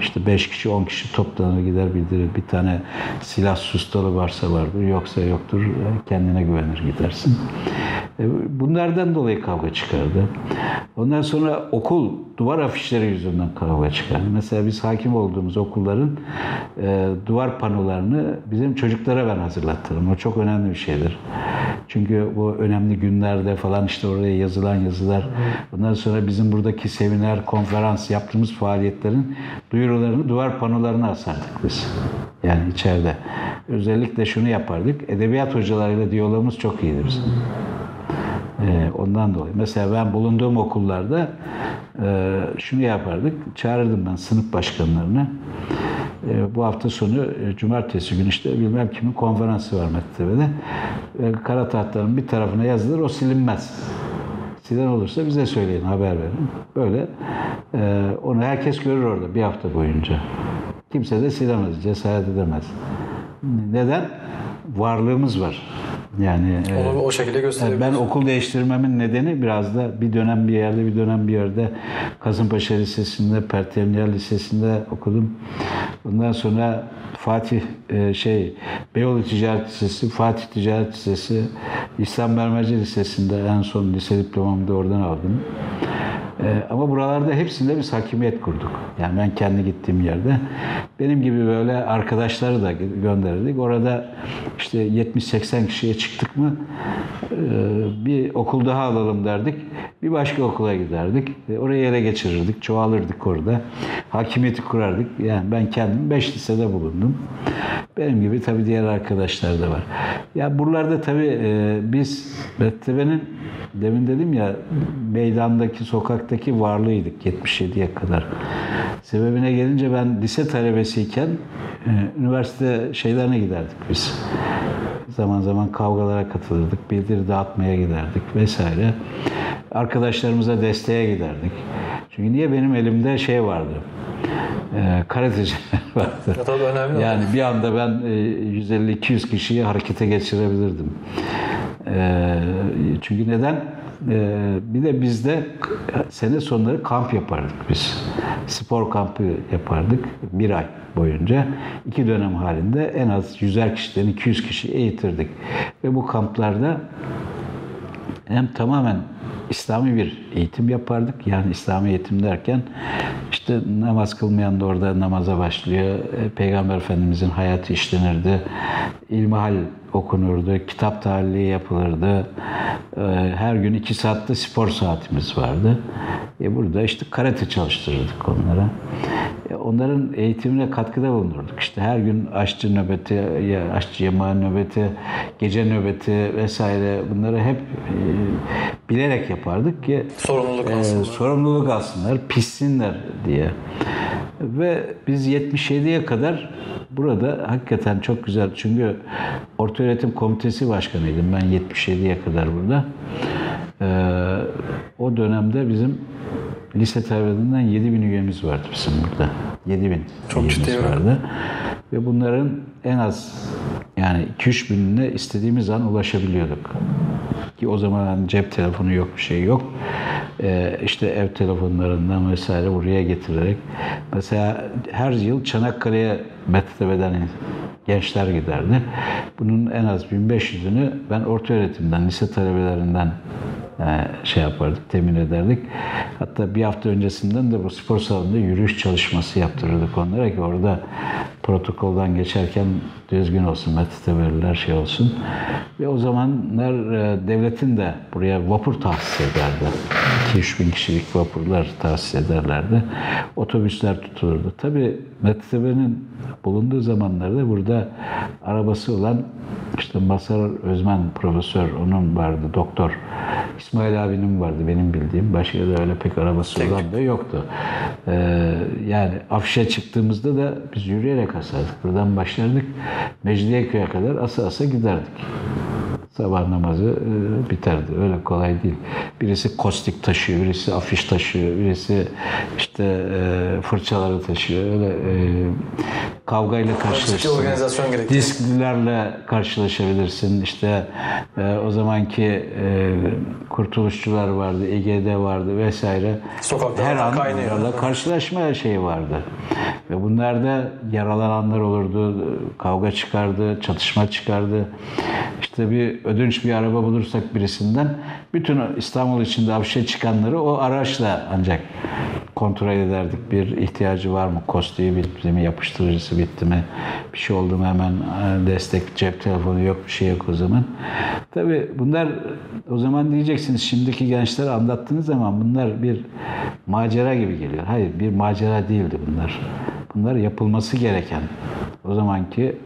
İşte 5 kişi 10 kişi toplanır gider bildirir. Bir tane silah sustalı varsa vardır yoksa yoktur. Kendine güvenir gidersin. E, bunlardan dolayı kavga çıkardı. Ondan sonra okul duvar afişleri yüzünden kavga çıkardı. Mesela biz hakim olduğumuz okulların e, duvar panolarını bizim çocuklara ben hazırlattırdım. O çok önemli bir şeydir. Çünkü bu önemli günlerde falan işte oraya yazılan yazılar. Ondan sonra bizim buradaki seminer, konferans yaptığımız faaliyetlerin duyurularını duvar panolarına asardık biz. Yani içeride. Özellikle şunu yapardık. Edebiyat hocalarıyla diyalogumuz çok iyiydi bizim. Ee, ondan dolayı. Mesela ben bulunduğum okullarda e, şunu yapardık. Çağırırdım ben sınıf başkanlarını. E, bu hafta sonu e, cumartesi günü işte bilmem kimin konferansı var Mettepe'de. E, kara tahtanın bir tarafına yazılır o silinmez. Silen olursa bize söyleyin, haber verin. Böyle e, onu herkes görür orada bir hafta boyunca. Kimse de silemez, cesaret edemez. Neden? Varlığımız var. Yani e, Onu o şekilde gösterebiliriz. ben okul değiştirmemin nedeni biraz da bir dönem bir yerde bir dönem bir yerde Kasımpaşa Lisesi'nde, Pertemniyel Lisesi'nde okudum. Ondan sonra Fatih e, şey Beyoğlu Ticaret Lisesi, Fatih Ticaret Lisesi, İslam Mermerci Lisesi'nde en son lise diplomamı da oradan aldım. Ee, ama buralarda hepsinde biz hakimiyet kurduk. Yani ben kendi gittiğim yerde. Benim gibi böyle arkadaşları da gönderirdik. Orada işte 70-80 kişiye çıktık mı e, bir okul daha alalım derdik. Bir başka okula giderdik. E, Orayı ele geçirirdik. Çoğalırdık orada. Hakimiyeti kurardık. Yani ben kendim 5 lisede bulundum. Benim gibi tabii diğer arkadaşlar da var. Ya buralarda tabii e, biz Bettebe'nin demin dedim ya meydandaki, sokaktaki varlığıydık 77'ye kadar. Sebebine gelince ben lise talebesiyken e, üniversite şeylerine giderdik biz. Zaman zaman kavgalara katılırdık, bildiri dağıtmaya giderdik vesaire. Arkadaşlarımıza desteğe giderdik. Çünkü niye benim elimde şey vardı, e, karateciler (laughs) vardı. Ya tabii önemli. Yani bir anda ben e, 150-200 kişiyi harekete geçirebilirdim. E, çünkü neden? E, bir de bizde sene sonları kamp yapardık biz. Spor kampı yapardık bir ay boyunca. iki dönem halinde en az 100'er kişiden 200 kişi eğitirdik. Ve bu kamplarda hem tamamen İslami bir eğitim yapardık. Yani İslami eğitim derken işte namaz kılmayan da orada namaza başlıyor. Peygamber Efendimizin hayatı işlenirdi. İlmihal okunurdu. Kitap tahlili yapılırdı. E, Her gün iki saatte spor saatimiz vardı. E burada işte karate çalıştırırdık onlara. E, Onların eğitimine katkıda bulunurduk. İşte her gün aşçı nöbeti, aşçı yemeği nöbeti, gece nöbeti vesaire bunları hep e, bilerek yapardık ki Sorumluluk e, aslında. sorumluluk alsınlar, pişsinler diye. Ve biz 77'ye kadar burada hakikaten çok güzel. Çünkü Ortaöğretim Komitesi Başkanıydım ben 77'ye kadar burada. E, o dönemde bizim lise talebelerinden 7 bin üyemiz vardı bizim burada. 7 bin Çok ciddi vardı. Ve bunların en az yani 2-3 binine istediğimiz an ulaşabiliyorduk. Ki o zaman hani cep telefonu yok, bir şey yok. Ee, işte ev telefonlarından vesaire buraya getirerek. Mesela her yıl Çanakkale'ye Mettepe'den gençler giderdi. Bunun en az 1500'ünü ben orta öğretimden, lise talebelerinden e, şey yapardık, temin ederdik. Hatta bir hafta öncesinden de bu spor salonunda yürüyüş çalışması yaptırırdık onlara ki orada protokoldan geçerken düzgün olsun, metotebeliler şey olsun. Ve o zamanlar e, devletin de buraya vapur tahsis ederdi. 2-3 bin kişilik vapurlar tahsis ederlerdi. Otobüsler tutulurdu. Tabii Mettepe'nin bulunduğu zamanlarda burada arabası olan işte Masar Özmen profesör, onun vardı, doktor. İsmail abinin vardı benim bildiğim. Başka da öyle pek arabası olan da yoktu. Ee, yani afişe çıktığımızda da biz yürüyerek asardık. Buradan başlardık. Mecidiyeköy'e kadar asa asa giderdik. Sabah namazı e, biterdi. Öyle kolay değil. Birisi kostik taşıyor, birisi afiş taşıyor, birisi işte e, fırçaları taşıyor. Öyle e, kavgayla karşılaşırsın. organizasyon gerektiriyor. Disklilerle karşılaşabilirsin. İşte e, o zamanki e, kurtuluşçular vardı, EGD vardı vesaire. Sokaklar Her an kaynıyor. karşılaşma şeyi vardı. Ve bunlarda yaralananlar olurdu, kavga çıkardı, çatışma çıkardı. İşte bir ödünç bir araba bulursak birisinden bütün İstanbul içinde hapşe çıkanları o araçla ancak kontrol ederdik. Bir ihtiyacı var mı? Kostiği bitti mi? Yapıştırıcısı bitti mi? Bir şey oldu mu hemen e, destek cep telefonu yok bir şey yok o zaman. Tabii bunlar o zaman diyeceksiniz şimdiki gençlere anlattığınız zaman bunlar bir macera gibi geliyor. Hayır bir macera değildi bunlar. Bunlar yapılması gereken o zamanki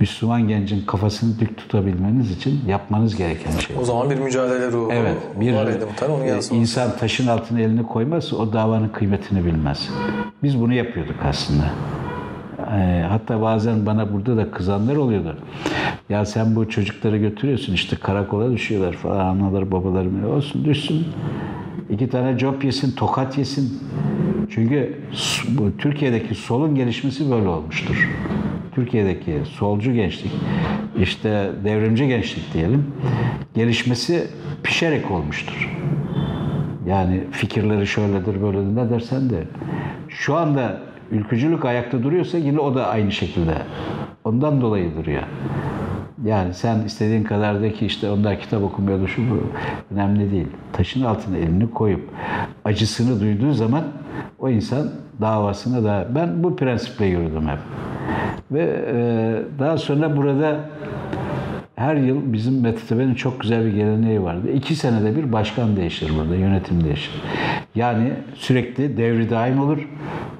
Müslüman gencin kafasını dik tutabilmeniz için yapmanız gereken şey. O zaman bir mücadele ruhu Evet, bir var muhtemelen onu e, insan taşın altına elini koymazsa o davanın kıymetini bilmez. Biz bunu yapıyorduk aslında. E, hatta bazen bana burada da kızanlar oluyordu. Ya sen bu çocukları götürüyorsun işte karakola düşüyorlar falan anaları babaları olsun düşsün. İki tane job yesin, tokat yesin. Çünkü bu Türkiye'deki solun gelişmesi böyle olmuştur. Türkiye'deki solcu gençlik, işte devrimci gençlik diyelim, gelişmesi pişerek olmuştur. Yani fikirleri şöyledir böyledir ne dersen de. Şu anda ülkücülük ayakta duruyorsa yine o da aynı şekilde. Ondan dolayı duruyor. Yani sen istediğin kadar de ki işte onlar kitap okumuyor da şu bu önemli değil. Taşın altına elini koyup acısını duyduğu zaman o insan davasına da ben bu prensiple yürüdüm hep. Ve e, daha sonra burada her yıl bizim MTTB'nin çok güzel bir geleneği vardı. İki senede bir başkan değişir burada, yönetim değişir. Yani sürekli devri daim olur.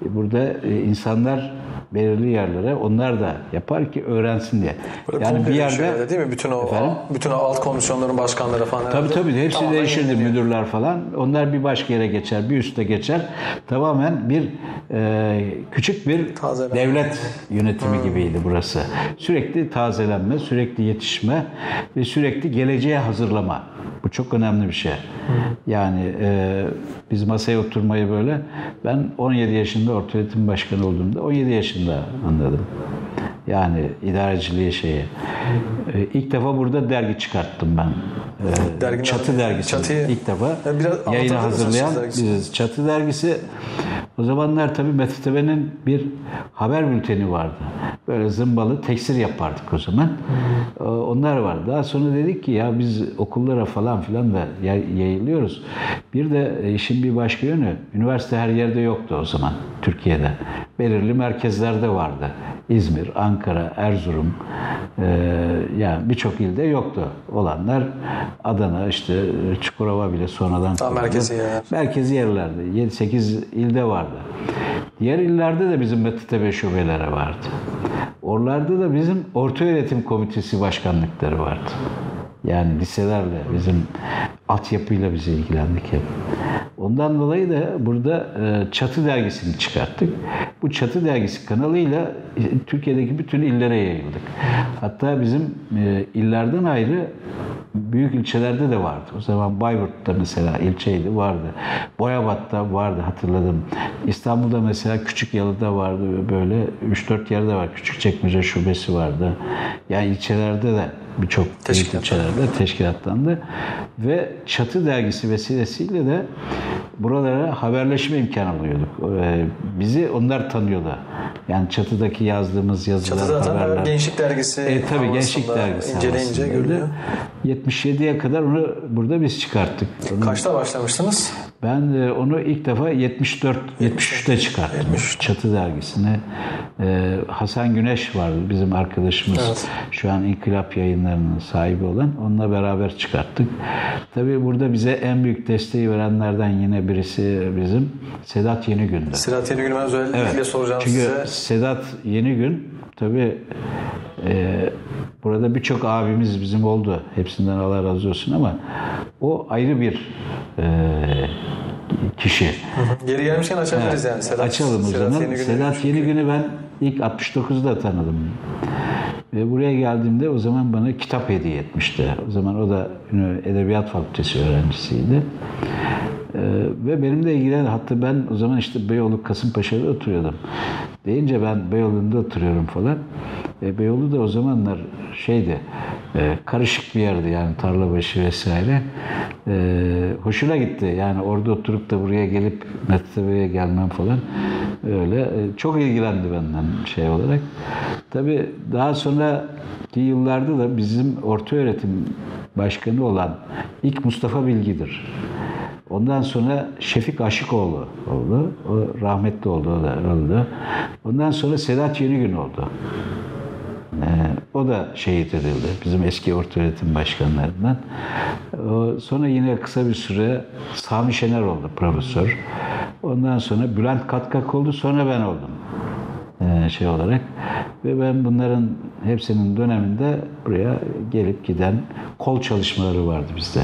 Burada e, insanlar belirli yerlere onlar da yapar ki öğrensin diye. Böyle yani bir yerde değil mi? Bütün o Efendim? bütün o alt komisyonların başkanları falan Tabii herhalde tabii hepsi tamamen değişirdi yenileniyor. müdürler falan. Onlar bir başka yere geçer, bir üste geçer. Tamamen bir e, küçük bir Tazelenme. devlet yönetimi gibiydi burası. Sürekli tazelenme, sürekli yetişme ve sürekli geleceğe hazırlama. Bu çok önemli bir şey. Yani e, biz masaya oturmayı böyle ben 17 yaşında orta öğretim başkanı olduğumda 17 yaşında anladım. Yani idareciliği şeyi. E, ilk defa burada dergi çıkarttım ben. E, Derginin Çatı dergisi. Çatıyı- ilk defa Ya biraz yayını hazırlayan biziz. Çatı dergisi o zamanlar tabii MTTB'nin bir haber bülteni vardı. Böyle zımbalı tekstil yapardık o zaman. E, Onlar vardı. Daha sonra dedik ki ya biz okullara falan filan da yay- yayılıyoruz. Bir de e, işin bir başka yönü üniversite her yerde yoktu o zaman Türkiye'de. Belirli merkezlerde vardı. İzmir, Ankara, Erzurum e, yani birçok ilde yoktu. Olanlar Adana, işte Çukurova bile sonradan Tam merkezi yerler. Merkezi yerlerde. 7-8 ilde vardı. Diğer illerde de bizim MTTB şubeleri vardı. Oralarda da bizim orta öğretim komitesi başkanlıkları vardı. Yani liselerle, bizim altyapıyla biz ilgilendik hep. Ondan dolayı da burada e, Çatı dergisini çıkarttık. Bu Çatı dergisi kanalıyla e, Türkiye'deki bütün illere yayıldık. Hatta bizim e, illerden ayrı büyük ilçelerde de vardı. O zaman Bayburt'ta mesela ilçeydi vardı. Boyabat'ta vardı hatırladım. İstanbul'da mesela Küçük Yalı'da vardı böyle 3-4 yerde var. Küçükçekmece şubesi vardı. Yani ilçelerde de birçok ilçelerde teşkilatlandı. Ve Çatı dergisi vesilesiyle de buralara haberleşme imkanı buluyorduk. Ee, Bizi onlar tanıyordu. Yani Çatı'daki yazdığımız yazılar, Çatı zaten haberler. gençlik dergisi E, tabii gençlik dergisi inceleyince görülüyor. 77'ye kadar onu burada biz çıkarttık. Kaçta başlamıştınız? Ben e, onu ilk defa 74 73'te çıkarttım. Çatı dergisine. E, Hasan Güneş vardı bizim arkadaşımız. Evet. Şu an İnkılap Yayınları'nın sahibi olan. Onunla beraber çıkarttık. Tabii burada bize en büyük desteği verenlerden yine birisi bizim Sedat Yenigün'dü. Sırat Yenigül'ü ben özellikle soracağım Çünkü size. Sedat Yenigün tabii e, burada birçok abimiz bizim oldu. Hepsinden Allah razı olsun ama o ayrı bir e, kişi. Geri gelmişken açabiliriz yani. Sedat, Açalım o Sedat zaman. Yenigül'ü. Sedat Yenigün'ü ben ilk 69'da tanıdım. Ve buraya geldiğimde o zaman bana kitap hediye etmişti. O zaman o da Edebiyat Fakültesi öğrencisiydi. Ee, ve benimle ilgilen hatta ben o zaman işte Beyoğlu Kasımpaşa'da oturuyordum. Deyince ben Beyoğlu'nda oturuyorum falan. E, Beyoğlu da o zamanlar şeydi e, karışık bir yerdi yani tarlabaşı vesaire. E, hoşuna gitti yani orada oturup da buraya gelip Metrebe'ye gelmem falan öyle. E, çok ilgilendi benden şey olarak. Tabii daha sonraki yıllarda da bizim orta öğretim başkanı olan ilk Mustafa Bilgi'dir. Ondan sonra Şefik Aşıkoğlu oldu. O rahmetli oldu, o da öldü. Ondan sonra Sedat Yenigün oldu. Ee, o da şehit edildi. Bizim eski orta öğretim başkanlarından. O, sonra yine kısa bir süre Sami Şener oldu profesör. Ondan sonra Bülent Katkak oldu. Sonra ben oldum. Ee, şey olarak. Ve ben bunların hepsinin döneminde buraya gelip giden kol çalışmaları vardı bizde.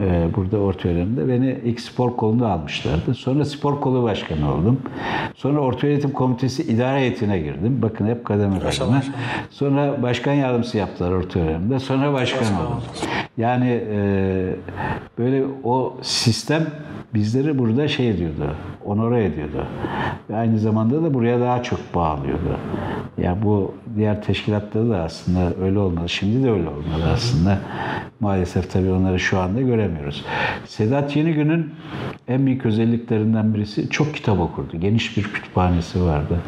Ee, burada orta öğretimde beni ilk spor kolunda almışlardı. Sonra spor kolu başkanı oldum. Sonra orta öğretim komitesi idare heyetine girdim. Bakın hep kademe kademe. Sonra başkan yardımcısı yaptılar orta öğretimde. Sonra başkan oldum. Yani e, böyle o sistem bizleri burada şey ediyordu, onore ediyordu. Ve aynı zamanda da buraya daha çok bağlıyordu. Ya bu diğer teşkilatları da aslında öyle olmalı. Şimdi de öyle olmalı aslında. Maalesef tabii onları şu anda göremiyoruz. Sedat Yenigün'ün en büyük özelliklerinden birisi çok kitap okurdu. Geniş bir kütüphanesi vardı.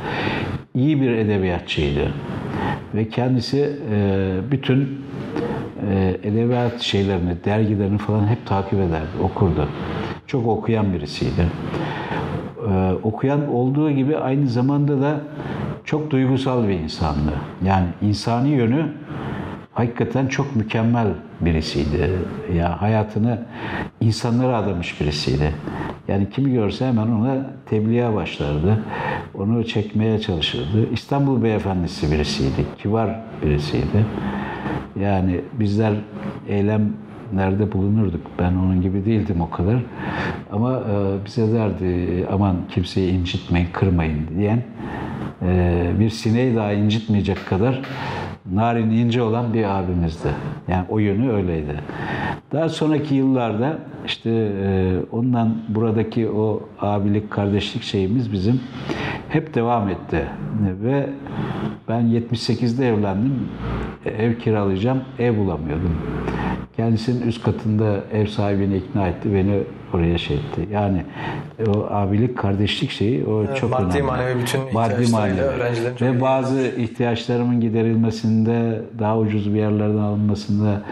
İyi bir edebiyatçıydı. Ve kendisi e, bütün e, edebiyat şeylerini, dergilerini falan hep takip ederdi, okurdu. Çok okuyan birisiydi. Ee, okuyan olduğu gibi aynı zamanda da çok duygusal bir insandı. Yani insani yönü hakikaten çok mükemmel birisiydi. Ya hayatını insanlara adamış birisiydi. Yani kimi görse hemen ona tebliğe başlardı. Onu çekmeye çalışırdı. İstanbul beyefendisi birisiydi. Kibar birisiydi. Yani bizler eylemlerde bulunurduk. Ben onun gibi değildim o kadar. Ama e, bize derdi aman kimseyi incitmeyin, kırmayın diyen e, bir sineği daha incitmeyecek kadar narin ince olan bir abimizdi. Yani o yönü öyleydi. Daha sonraki yıllarda işte e, ondan buradaki o abilik, kardeşlik şeyimiz bizim hep devam etti. Ve ben 78'de evlendim. Ev kiralayacağım, ev bulamıyordum. Kendisinin üst katında ev sahibini ikna etti, beni oraya şey etti. Yani o abilik, kardeşlik şeyi o Evet, çok maddi, önemli. manevi bütün maddi manevi. Ve bazı ihtiyaçlarımın giderilmesinde, daha ucuz bir yerlerden alınmasında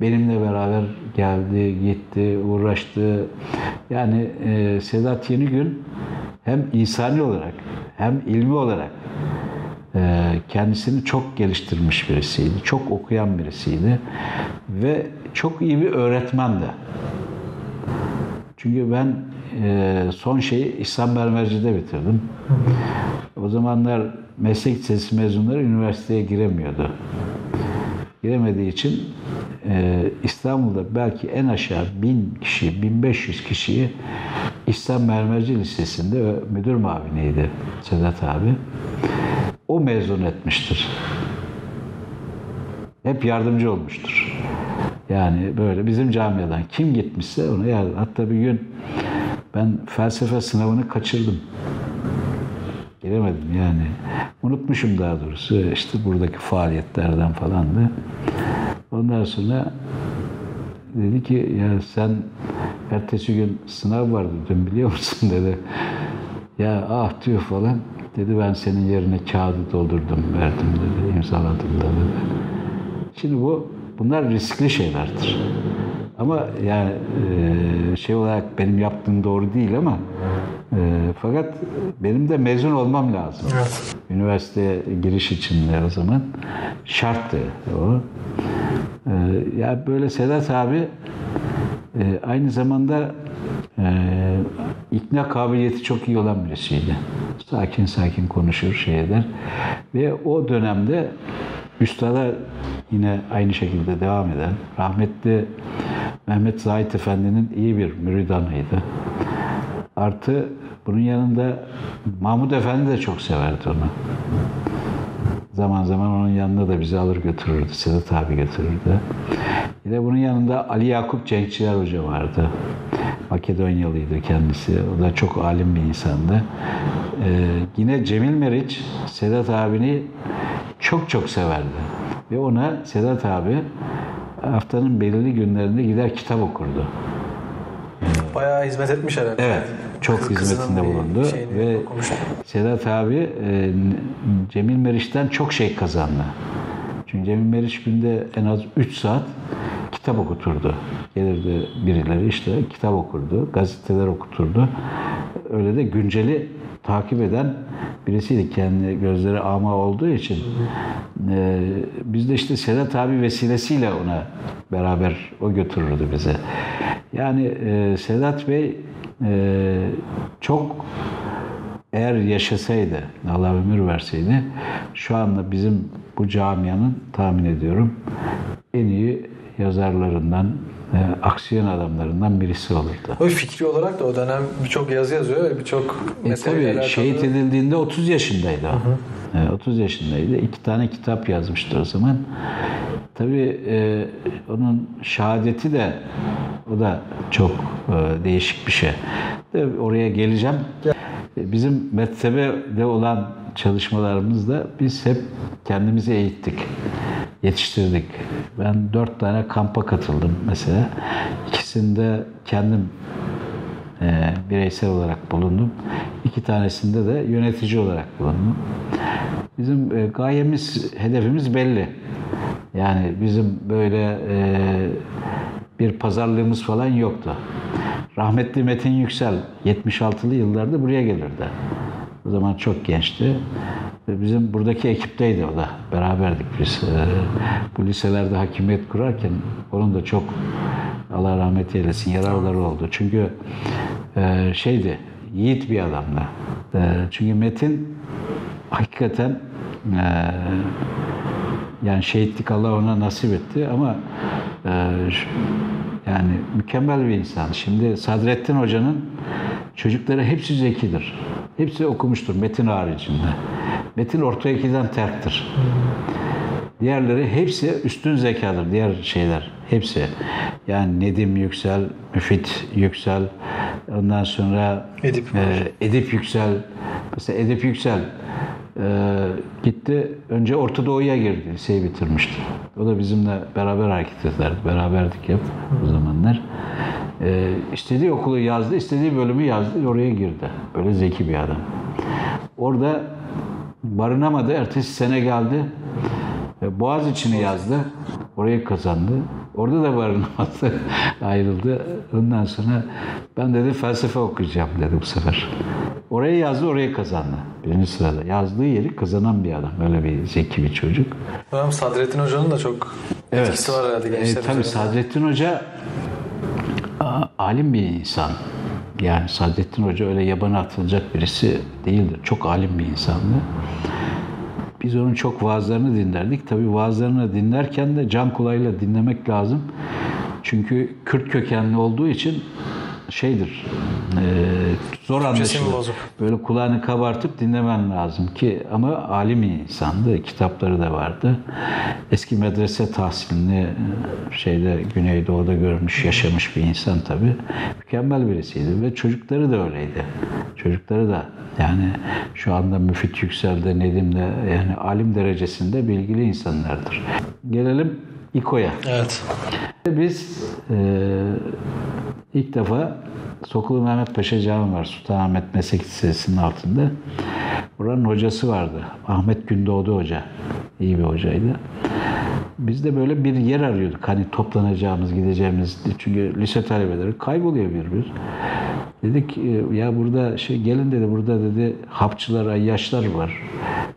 benimle beraber geldi, gitti, uğraştı. Yani e, Sedat Yenigün hem insani olarak hem ilmi olarak e, kendisini çok geliştirmiş birisiydi. Çok okuyan birisiydi. Ve çok iyi bir öğretmendi. Çünkü ben e, son şeyi İhsan Mermerci'de bitirdim. O zamanlar meslek lisesi mezunları üniversiteye giremiyordu. Giremediği için e, İstanbul'da belki en aşağı 1000 kişi, 1500 kişiyi İhsan Mermerci Lisesi'nde müdür maviniydi Sedat abi. O mezun etmiştir. Hep yardımcı olmuştur. Yani böyle bizim camiadan kim gitmişse ona yardım. Hatta bir gün ben felsefe sınavını kaçırdım. Giremedim yani. Unutmuşum daha doğrusu. İşte buradaki faaliyetlerden falandı. Ondan sonra dedi ki ya sen ertesi gün sınav vardı dün biliyor musun (laughs) dedi. Ya ah diyor falan. Dedi ben senin yerine kağıdı doldurdum verdim dedi. imzaladım da dedi. Şimdi bu bunlar riskli şeylerdir. Ama yani e, şey olarak benim yaptığım doğru değil ama e, fakat benim de mezun olmam lazım. Evet. Üniversiteye giriş için de o zaman şarttı o. E, ya böyle Sedat abi e, aynı zamanda e, ikna kabiliyeti çok iyi olan birisiydi. Sakin sakin konuşur, şey eder. Ve o dönemde üstada yine aynı şekilde devam eden rahmetli Mehmet Zahit Efendi'nin iyi bir müridanıydı. Artı bunun yanında Mahmud Efendi de çok severdi onu. Zaman zaman onun yanına da bizi alır götürürdü. Sedat abi götürürdü. Yine bunun yanında Ali Yakup Cenkçiler Hoca vardı. Makedonyalıydı kendisi. O da çok alim bir insandı. Ee, yine Cemil Meriç Sedat abini çok çok severdi. Ve ona Sedat abi haftanın belirli günlerinde gider kitap okurdu. Bayağı hizmet etmiş herhalde. Evet, çok Kız- hizmetinde bulundu ve okumuştu. Sedat abi e, Cemil Meriç'ten çok şey kazandı. Çünkü Cemil Meriç günde en az 3 saat kitap okuturdu. Gelirdi birileri işte kitap okurdu, gazeteler okuturdu. Öyle de günceli takip eden birisiydi kendi gözleri ama olduğu için. E, biz de işte Sedat abi vesilesiyle ona beraber o götürürdü bize. Yani e, Sedat Bey e, çok eğer yaşasaydı, Allah ömür verseydi, şu anda bizim bu camianın tahmin ediyorum en iyi yazarlarından, e, aksiyon adamlarından birisi olurdu. O fikri olarak da o dönem birçok yazı yazıyor ve birçok E tabii alakalı. şehit edildiğinde 30 yaşındaydı. o. E, 30 yaşındaydı. İki tane kitap yazmıştı o zaman. Tabii e, onun şehadeti de o da çok e, değişik bir şey. De, oraya geleceğim. E, Bizim mektebe olan çalışmalarımızda biz hep kendimizi eğittik, yetiştirdik. Ben dört tane kampa katıldım mesela. İkisinde kendim e, bireysel olarak bulundum. İki tanesinde de yönetici olarak bulundum. Bizim e, gayemiz, hedefimiz belli. Yani bizim böyle e, bir pazarlığımız falan yoktu. Rahmetli Metin Yüksel 76'lı yıllarda buraya gelirdi. O zaman çok gençti. Bizim buradaki ekipteydi o da. Beraberdik biz. E, bu liselerde hakimiyet kurarken onun da çok Allah rahmet eylesin yararları oldu. Çünkü e, şeydi, yiğit bir adamdı. E, çünkü Metin hakikaten e, yani şehitlik Allah ona nasip etti ama e, yani mükemmel bir insan. Şimdi Sadrettin Hoca'nın çocukları hepsi zekidir. Hepsi okumuştur Metin haricinde. Metin orta ikiden terktir. Diğerleri hepsi üstün zekadır. Diğer şeyler hepsi. Yani Nedim Yüksel, Müfit Yüksel, ondan sonra Edip e, Edip Yüksel. Mesela Edip Yüksel e, gitti. Önce Orta Doğu'ya girdi. Liseyi bitirmişti. O da bizimle beraber hareket ederdi. Beraberdik hep o zamanlar. E, istediği okulu yazdı, istediği bölümü yazdı. Oraya girdi. Böyle zeki bir adam. Orada barınamadı. Ertesi sene geldi. E, Boğaz içini yazdı. Orayı kazandı. Orada da barınamadı. (laughs) Ayrıldı. Ondan sonra ben dedi felsefe okuyacağım dedi bu sefer. Orayı yazdı, orayı kazandı. Birinci sırada. Yazdığı yeri kazanan bir adam. Öyle bir zeki bir çocuk. Dönem Sadrettin Hoca'nın da çok etkisi var herhalde E, gençler tabii üzerinde. Sadrettin Hoca alim bir insan. Yani Sadrettin Hoca öyle yabana atılacak birisi değildir. Çok alim bir insandı. Biz onun çok vaazlarını dinlerdik. Tabii vaazlarını dinlerken de can kulağıyla dinlemek lazım. Çünkü Kürt kökenli olduğu için şeydir, e, zor anlaşılır. Böyle kulağını kabartıp dinlemen lazım ki ama alim insandı. Kitapları da vardı. Eski medrese tahsilini şeyde Güneydoğu'da görmüş, yaşamış bir insan tabii. Mükemmel birisiydi ve çocukları da öyleydi. Çocukları da yani şu anda Müfit Yüksel'de, Nedim'de yani alim derecesinde bilgili insanlardır. Gelelim İKO'ya. Evet. Biz e, ilk defa Sokulu Mehmet Paşa Camii var. Sultanahmet Meslek Lisesi'nin altında. Buranın hocası vardı. Ahmet Gündoğdu Hoca. İyi bir hocaydı. Biz de böyle bir yer arıyorduk. Hani toplanacağımız, gideceğimiz. Çünkü lise talebeleri kayboluyor bir bir. Dedik e, ya burada şey gelin dedi burada dedi hapçılar, ayyaşlar var.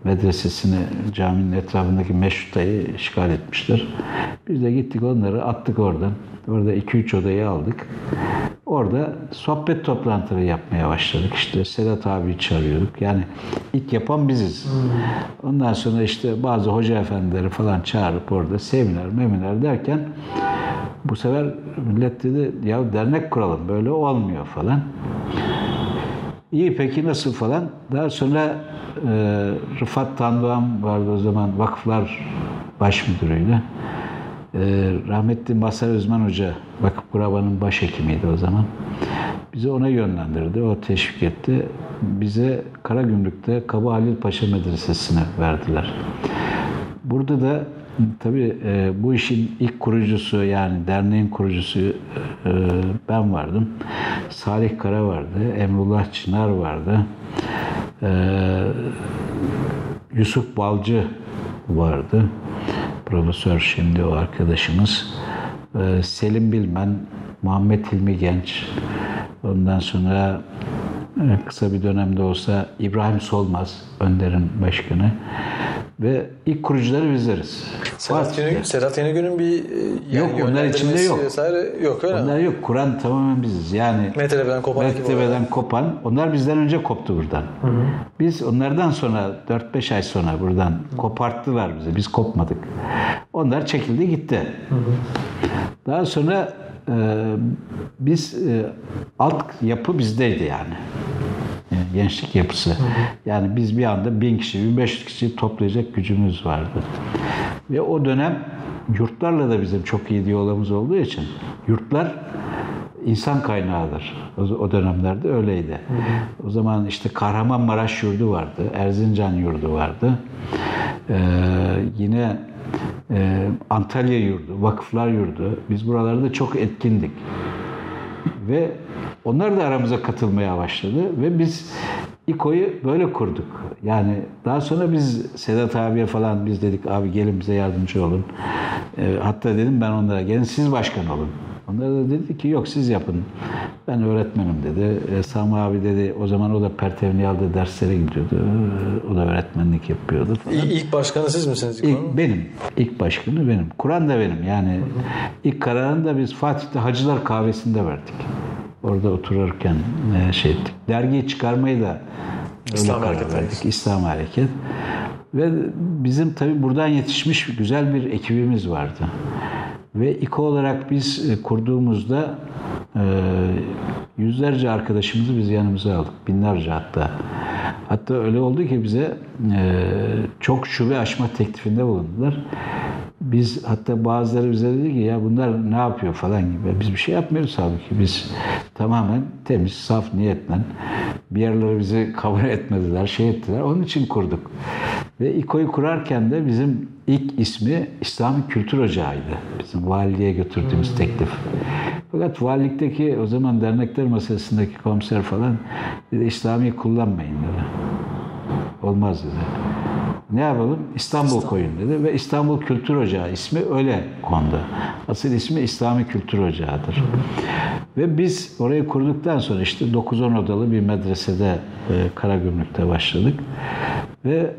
Medresesini caminin etrafındaki meşrutayı işgal etmişler. Biz de gittik onları attık oradan. Orada 2-3 odayı aldık. Orada sohbet toplantıları yapmaya başladık. İşte Sedat abi çağırıyorduk. Yani ilk yapan biziz. Ondan sonra işte bazı hoca efendileri falan çağırıp orada seminer, meminer derken bu sefer millet dedi ya dernek kuralım böyle olmuyor falan. İyi peki nasıl falan. Daha sonra e, Rıfat Tandoğan vardı o zaman vakıflar baş müdürüydü. E, rahmetli Masar Özman Hoca vakıf kurabanın başhekimiydi o zaman. Bizi ona yönlendirdi, o teşvik etti. Bize Karagümrük'te Kaba Halil Paşa Medresesi'ne verdiler. Burada da tabii e, bu işin ilk kurucusu yani derneğin kurucusu e, ben vardım. Salih Kara vardı, Emrullah Çınar vardı. E, Yusuf Balcı vardı. Profesör şimdi o arkadaşımız. E, Selim Bilmen, Muhammed Hilmi Genç. Ondan sonra kısa bir dönemde olsa İbrahim Solmaz, Önder'in başkanı. Ve ilk kurucuları bizleriz. Sedat. Yenigün, Sedat Yenigün'ün bir e, yani Yok, onlar içinde yok. Vesaire yok öyle Onlar mi? yok. Kur'an tamamen biziz. Yani Metrebe'den kopan. Mektebeden kopan, onlar bizden önce koptu buradan. Biz onlardan sonra 4-5 ay sonra buradan koparttılar bizi. Biz kopmadık. Onlar çekildi gitti. Daha sonra biz e, alt yapı bizdeydi yani. Yani gençlik yapısı. Yani biz bir anda 1000 kişi, 1500 kişi toplayacak gücümüz vardı. Ve o dönem yurtlarla da bizim çok iyi diyalogumuz olduğu için yurtlar insan kaynağıdır. O, dönemlerde öyleydi. O zaman işte Kahramanmaraş yurdu vardı, Erzincan yurdu vardı. Ee, yine e, Antalya yurdu, vakıflar yurdu. Biz buralarda çok etkindik. Ve onlar da aramıza katılmaya başladı ve biz İKO'yu böyle kurduk. Yani daha sonra biz Sedat abiye falan biz dedik abi gelin bize yardımcı olun. Ee, hatta dedim ben onlara gelin siz başkan olun. Onlar da dedi ki yok siz yapın. Ben öğretmenim dedi. E, Sami abi dedi o zaman o da Pertevni aldığı derslere gidiyordu. E, O da öğretmenlik yapıyordu falan. İlk, ilk başkanı siz misiniz? İlk benim. İlk başkanı benim. Kur'an da benim. Yani ilk kararını da biz Fatih'te Hacılar Kahvesi'nde verdik. Orada otururken e, şey ettik. Dergiyi çıkarmayı da İslam Hareket verdik. İslam Hareket. Ve bizim tabii buradan yetişmiş güzel bir ekibimiz vardı. Ve İKO olarak biz e, kurduğumuzda e, yüzlerce arkadaşımızı biz yanımıza aldık. Binlerce hatta. Hatta öyle oldu ki bize e, çok şube açma teklifinde bulundular. Biz hatta bazıları bize dedi ki ya bunlar ne yapıyor falan gibi. Biz bir şey yapmıyoruz halbuki. Biz tamamen temiz, saf niyetle bir yerlere bizi kabul etmediler, şey ettiler. Onun için kurduk. Ve İKO'yu kurarken de bizim ilk ismi İslami Kültür Ocağı'ydı. Bizim valiliğe götürdüğümüz teklif. Fakat valilikteki o zaman dernekler meselesindeki komiser falan dedi İslami kullanmayın dedi. Olmaz dedi. Ne yapalım? İstanbul koyun dedi ve İstanbul Kültür Ocağı ismi öyle kondu. Asıl ismi İslami Kültür Ocağı'dır. Ve biz orayı kurduktan sonra işte 9-10 odalı bir medresede e, Karagümrük'te başladık. Ve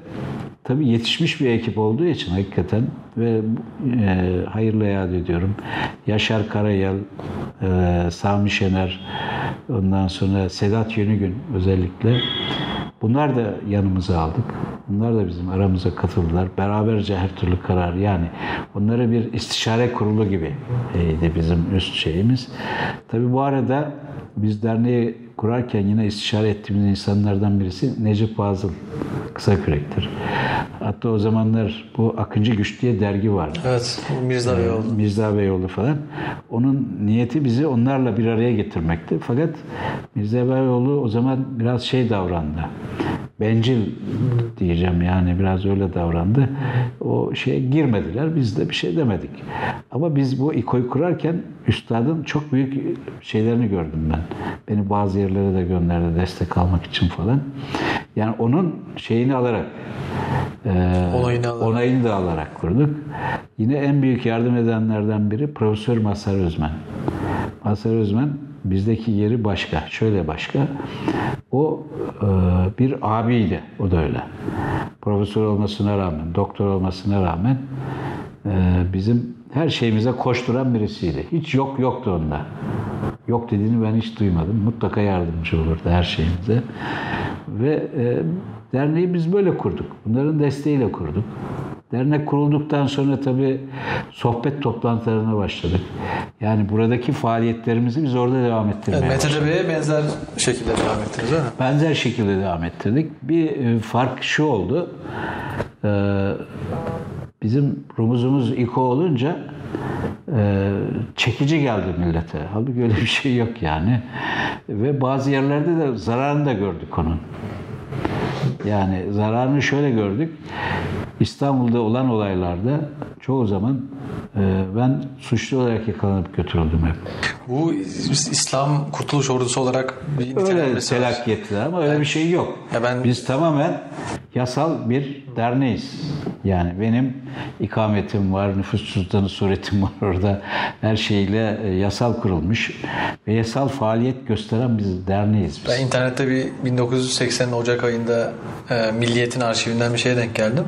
tabii yetişmiş bir ekip olduğu için hakikaten ve e, hayırlı yad ediyorum. Yaşar Karayel, e, Sami Şener, ondan sonra Sedat Yönügün özellikle Bunlar da yanımıza aldık. Bunlar da bizim aramıza katıldılar. Beraberce her türlü karar yani onları bir istişare kurulu gibi e, bizim üst şeyimiz. Tabii bu arada biz derneği kurarken yine istişare ettiğimiz insanlardan birisi Necip Fazıl Kısakürek'tir. Hatta o zamanlar bu Akıncı Güç diye dergi vardı. Evet. Mirza Bey oldu. Mirza Beyoğlu falan. Onun niyeti bizi onlarla bir araya getirmekti. Fakat Mirza Beyoğlu o zaman biraz şey davrandı. Bencil diyeceğim yani biraz öyle davrandı. O şeye girmediler. Biz de bir şey demedik. Ama biz bu İKO'yu kurarken üstadın çok büyük şeylerini gördüm ben. Beni bazı yerlere de gönderdi destek almak için falan. Yani onun şeyini alarak e, Onayını alarak. onayını da alarak kurduk. Yine en büyük yardım edenlerden biri Profesör Mazhar Özmen. Mazhar Özmen bizdeki yeri başka. Şöyle başka. O e, bir abiydi. O da öyle. Profesör olmasına rağmen, doktor olmasına rağmen e, bizim her şeyimize koşturan birisiydi. Hiç yok yoktu onda. Yok dediğini ben hiç duymadım. Mutlaka yardımcı olurdu her şeyimize. Ve e, derneği biz böyle kurduk. Bunların desteğiyle kurduk. Dernek kurulduktan sonra tabii sohbet toplantılarına başladık. Yani buradaki faaliyetlerimizi biz orada devam ettirmeye Evet, başladık. MTCB'ye benzer şekilde devam ettiniz değil mi? Benzer şekilde devam ettirdik. Bir e, fark şu oldu. Bizim rumuzumuz İko olunca e, çekici geldi millete. Halbuki öyle bir şey yok yani. Ve bazı yerlerde de zararını da gördük onun. Yani zararını şöyle gördük. İstanbul'da olan olaylarda çoğu zaman e, ben suçlu olarak yakalanıp götürüldüm hep. Bu İslam Kurtuluş Ordusu olarak bir Öyle telakki ettiler ama öyle bir şey yok. Ya ben- Biz tamamen yasal bir derneğiz. Yani benim ikametim var, nüfus cüzdanı suretim var orada. Her şeyle e, yasal kurulmuş ve yasal faaliyet gösteren biz derneğiz biz. Ben internette bir 1980 Ocak ayında e, Milliyet'in arşivinden bir şeye denk geldim.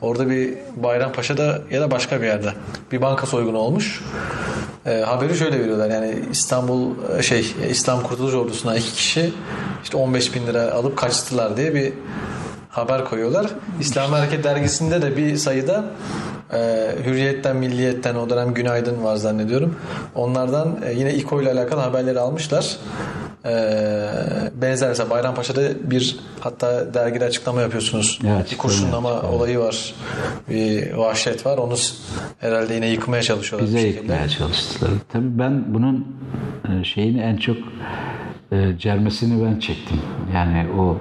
Orada bir Bayrampaşa'da ya da başka bir yerde bir banka soygunu olmuş. E, haberi şöyle veriyorlar yani İstanbul şey İslam Kurtuluş Ordusu'na iki kişi işte 15 bin lira alıp kaçtılar diye bir haber koyuyorlar. İslam Hareket dergisinde de bir sayıda e, Hürriyet'ten, Milliyet'ten o dönem Günaydın var zannediyorum. Onlardan e, yine İKO ile alakalı haberleri almışlar. E, benzer mesela Bayrampaşa'da bir hatta dergide açıklama yapıyorsunuz. Evet, bir kurşunlama yaptık, olayı var. Bir vahşet var. Onu herhalde yine yıkmaya çalışıyorlar. Bize yıkmaya çalıştılar. Tabii ben bunun e, şeyini en çok e, cermesini ben çektim. Yani o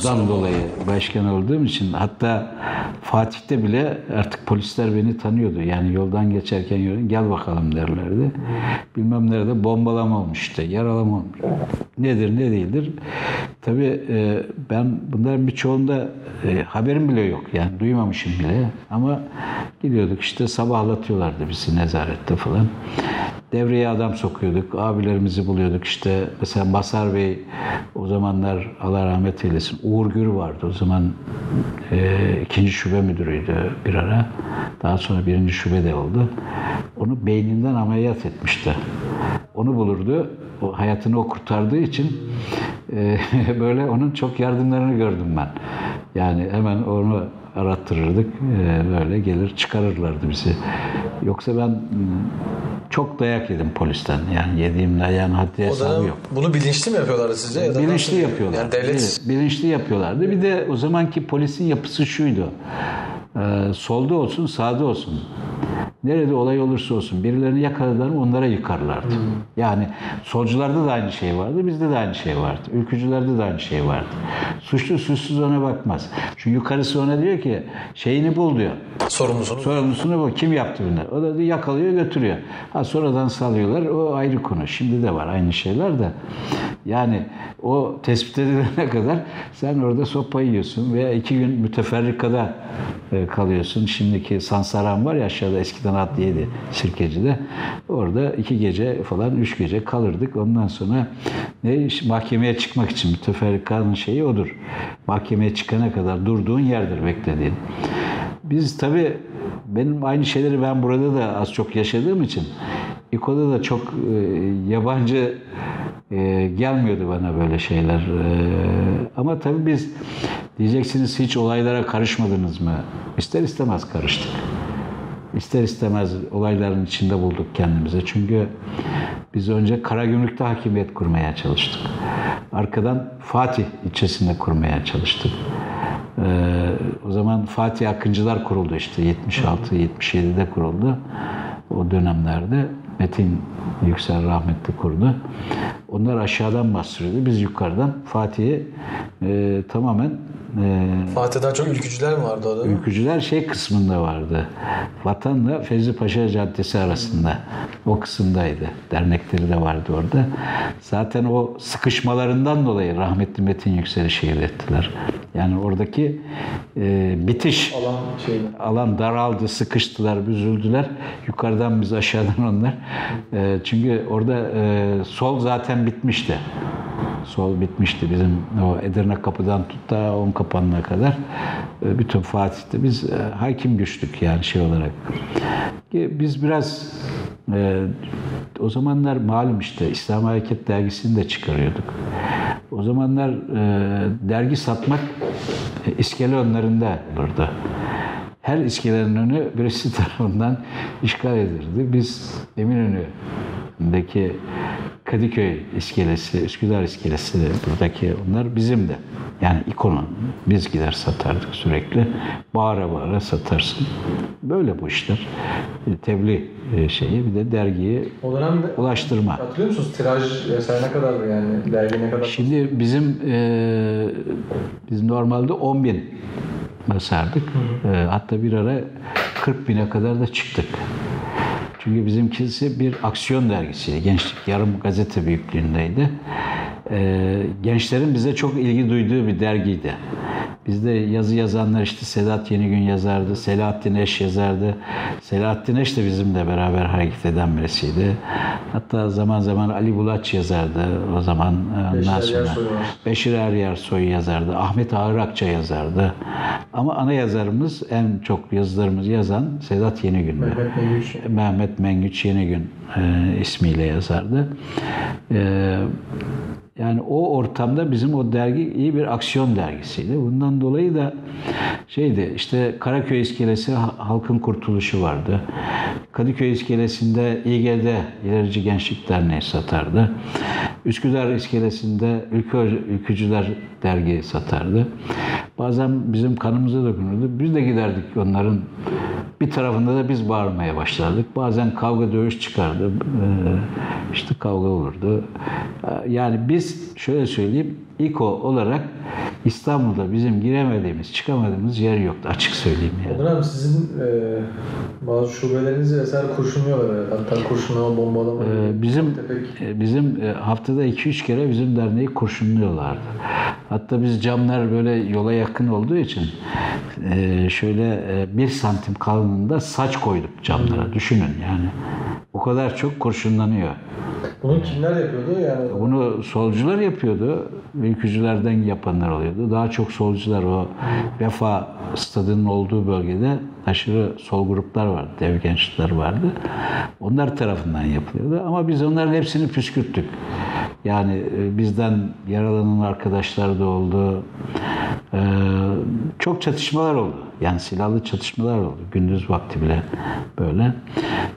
sorumlu. dolayı başkan olduğum için hatta Fatih'te bile artık polisler beni tanıyordu. Yani yoldan geçerken gel bakalım derlerdi. Bilmem nerede bombalama olmuş işte, yaralama olmuş. Nedir ne değildir. Tabii e, ben bunların birçoğunda e, haberim bile yok. Yani duymamışım bile. Ama gidiyorduk işte sabahlatıyorlardı bizi nezarette falan. Devreye adam sokuyorduk. Abilerimizi buluyorduk işte. Mesela Masar Bey o zamanlar Allah rahmet eylesin. Uğur Gür vardı. O zaman e, ikinci şube müdürüydü bir ara. Daha sonra birinci şube de oldu. Onu beyninden ameliyat etmişti. Onu bulurdu. O hayatını o kurtardığı için e, (laughs) böyle onun çok yardımlarını gördüm ben. Yani hemen onu arattırırdık. E, böyle gelir çıkarırlardı bizi. Yoksa ben m, çok dayak yedim polisten. Yani yediğim dayağın haddi hesabı yok. bunu bilinçli mi yapıyorlardı sizce? Ya da Bilinçli yapıyorlar. Yani devlet Bilinçli yapıyorlardı. Bir de o zamanki polisin yapısı şuydu. Ee, solda olsun, sağda olsun. Nerede olay olursa olsun birilerini yakaladılar onlara yıkarlardı. Yani solcularda da aynı şey vardı, bizde de aynı şey vardı. Ülkücülerde de aynı şey vardı. Suçlu suçsuz ona bakmaz. Çünkü yukarısı ona diyor ki şeyini bul diyor. sorumlusunu. Sorumlusunu bu. Kim yaptı bunları? O da diyor, yakalıyor götürüyor. Ha sonradan salıyorlar. O ayrı konu. Şimdi de var aynı şeyler de. Yani o tespit edilene (laughs) kadar sen orada sopa yiyorsun veya iki gün müteferrikada e, kalıyorsun. Şimdiki Sansaran var ya aşağıda eskiden adliyeydi Sirkeci'de. Orada iki gece falan üç gece kalırdık. Ondan sonra ne mahkemeye çıkmak için müteferrikanın şeyi odur. Mahkemeye çıkana kadar durduğun yerdir beklediğin. Biz tabii benim aynı şeyleri ben burada da az çok yaşadığım için İKO'da da çok e, yabancı e, gelmiyordu bana böyle şeyler. E, ama tabii biz diyeceksiniz hiç olaylara karışmadınız mı? İster istemez karıştık. İster istemez olayların içinde bulduk kendimizi. Çünkü biz önce Karagümrük'te hakimiyet kurmaya çalıştık. Arkadan Fatih ilçesinde kurmaya çalıştık. Ee, o zaman Fatih Akıncılar kuruldu işte 76-77'de kuruldu. O dönemlerde Metin Yüksel rahmetli kurdu. Onlar aşağıdan bastırıyordu. Biz yukarıdan Fatih'i e, tamamen e, Fatih'ten çok ülkücüler mi vardı o dönem? Ülkücüler şey kısmında vardı. Vatanla Fevzi Paşa Caddesi arasında. O kısımdaydı. Dernekleri de vardı orada. Zaten o sıkışmalarından dolayı rahmetli Metin Yüksel'i şehir ettiler. Yani oradaki e, bitiş Alan şeydi. alan daraldı, sıkıştılar, büzüldüler. Yukarıdan biz aşağıdan onlar. E, çünkü orada e, sol zaten bitmişti. Sol bitmişti bizim o Edirne kapıdan tut da on kapanına kadar. E, bütün Fatih'te biz e, hakim güçlük yani şey olarak. Ki Biz biraz e, o zamanlar malum işte İslam Hareket dergisini de çıkarıyorduk. O zamanlar e, dergi satmak e, iskele önlerinde olurdu. Her iskelenin önü birisi (laughs) tarafından işgal edilirdi. Biz Eminönü'ndeki Kadıköy iskelesi, Üsküdar iskelesi buradaki onlar bizim de. Yani ikonu. Biz gider satardık sürekli. Bağıra bağıra satarsın. Böyle bu işler. Bir Tebliğ e, şeyi bir de dergiyi O dönemde ulaştırma. hatırlıyor musunuz? Tiraj vesaire ne kadar yani? Dergi ne kadar? Şimdi bizim e, biz normalde 10 bin basardık. E, hatta bir ara 40 bine kadar da çıktık. Çünkü bizimkisi bir aksiyon dergisiydi. Gençlik yarım gazete büyüklüğündeydi. E, gençlerin bize çok ilgi duyduğu bir dergiydi. Bizde yazı yazanlar işte Sedat Yenigün yazardı, Selahattin Eş yazardı. Selahattin Eş de bizimle beraber hareket eden birisiydi. Hatta zaman zaman Ali Bulaç yazardı o zaman. e, Ondan sonra. Beşir Eryarsoy yazardı, Ahmet Ağır Akça yazardı. Ama ana yazarımız, en çok yazılarımızı yazan Sedat Yenigün'dü. Mehmet Mengüç. Mehmet Mengüç Yenigün e, ismiyle yazardı. E, yani o ortamda bizim o dergi iyi bir aksiyon dergisiydi. Bundan dolayı da şeydi işte Karaköy iskelesi Ha- Halkın Kurtuluşu vardı. Kadıköy iskelesinde İGD İlerici Gençlik Derneği satardı. Üsküdar iskelesinde Ülkü, Ülkücüler dergi satardı. Bazen bizim kanımıza dokunurdu. Biz de giderdik onların bir tarafında da biz bağırmaya başlardık. Bazen kavga dövüş çıkardı. Ee, işte kavga olurdu. Ee, Yani biz şöyle söyleyeyim, İKO olarak İstanbul'da bizim giremediğimiz, çıkamadığımız yer yoktu. Açık söyleyeyim yani. dönem sizin e, bazı şubelerinizi vesaire kurşunluyorlar. evet. Hatta kurşunlama, bombalama. Ee, bizim e, bizim e, haftada 2-3 kere bizim derneği kurşunluyorlardı. Hatta biz camlar böyle yola yakın olduğu için e, şöyle e, bir santim kalınlığında saç koyduk camlara. Düşünün yani. O kadar çok kurşunlanıyor. Bunu kimler yapıyordu? Yani Bunu solcular yapıyordu. Ülkücülerden yapanlar oluyordu. Daha çok solcular o Vefa stadının olduğu bölgede aşırı sol gruplar vardı. Dev gençler vardı. Onlar tarafından yapılıyordu. Ama biz onların hepsini püskürttük. Yani e, bizden yaralanan arkadaşlar da oldu. Ee, çok çatışmalar oldu. Yani silahlı çatışmalar oldu. Gündüz vakti bile böyle.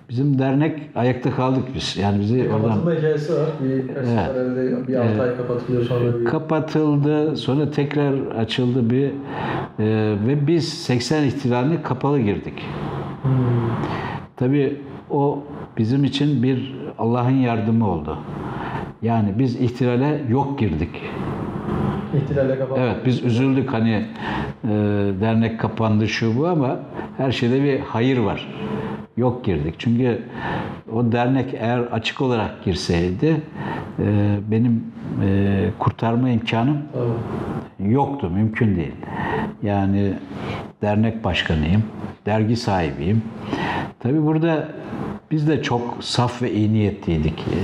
Bizim dernek ayakta kaldık biz. Yani bizi oradan kapatılma hikayesi var. Bir, herhalde bir 6 ay kapatılıyor sonra bir... kapatıldı. Sonra tekrar açıldı bir e, ve biz 80 ihtilaline kapalı girdik. Tabii o bizim için bir Allah'ın yardımı oldu. Yani biz ihtilale yok girdik. İhtilalle kapatılıyor. Evet biz üzüldük hani e, dernek kapandı şu bu ama her şeyde bir hayır var. Yok girdik. Çünkü o dernek eğer açık olarak girseydi e, benim e, kurtarma imkanım Tamam. yoktu. Mümkün değil. Yani dernek başkanıyım. Dergi sahibiyim. Tabi burada biz de çok saf ve iyi niyetliydik. Ee,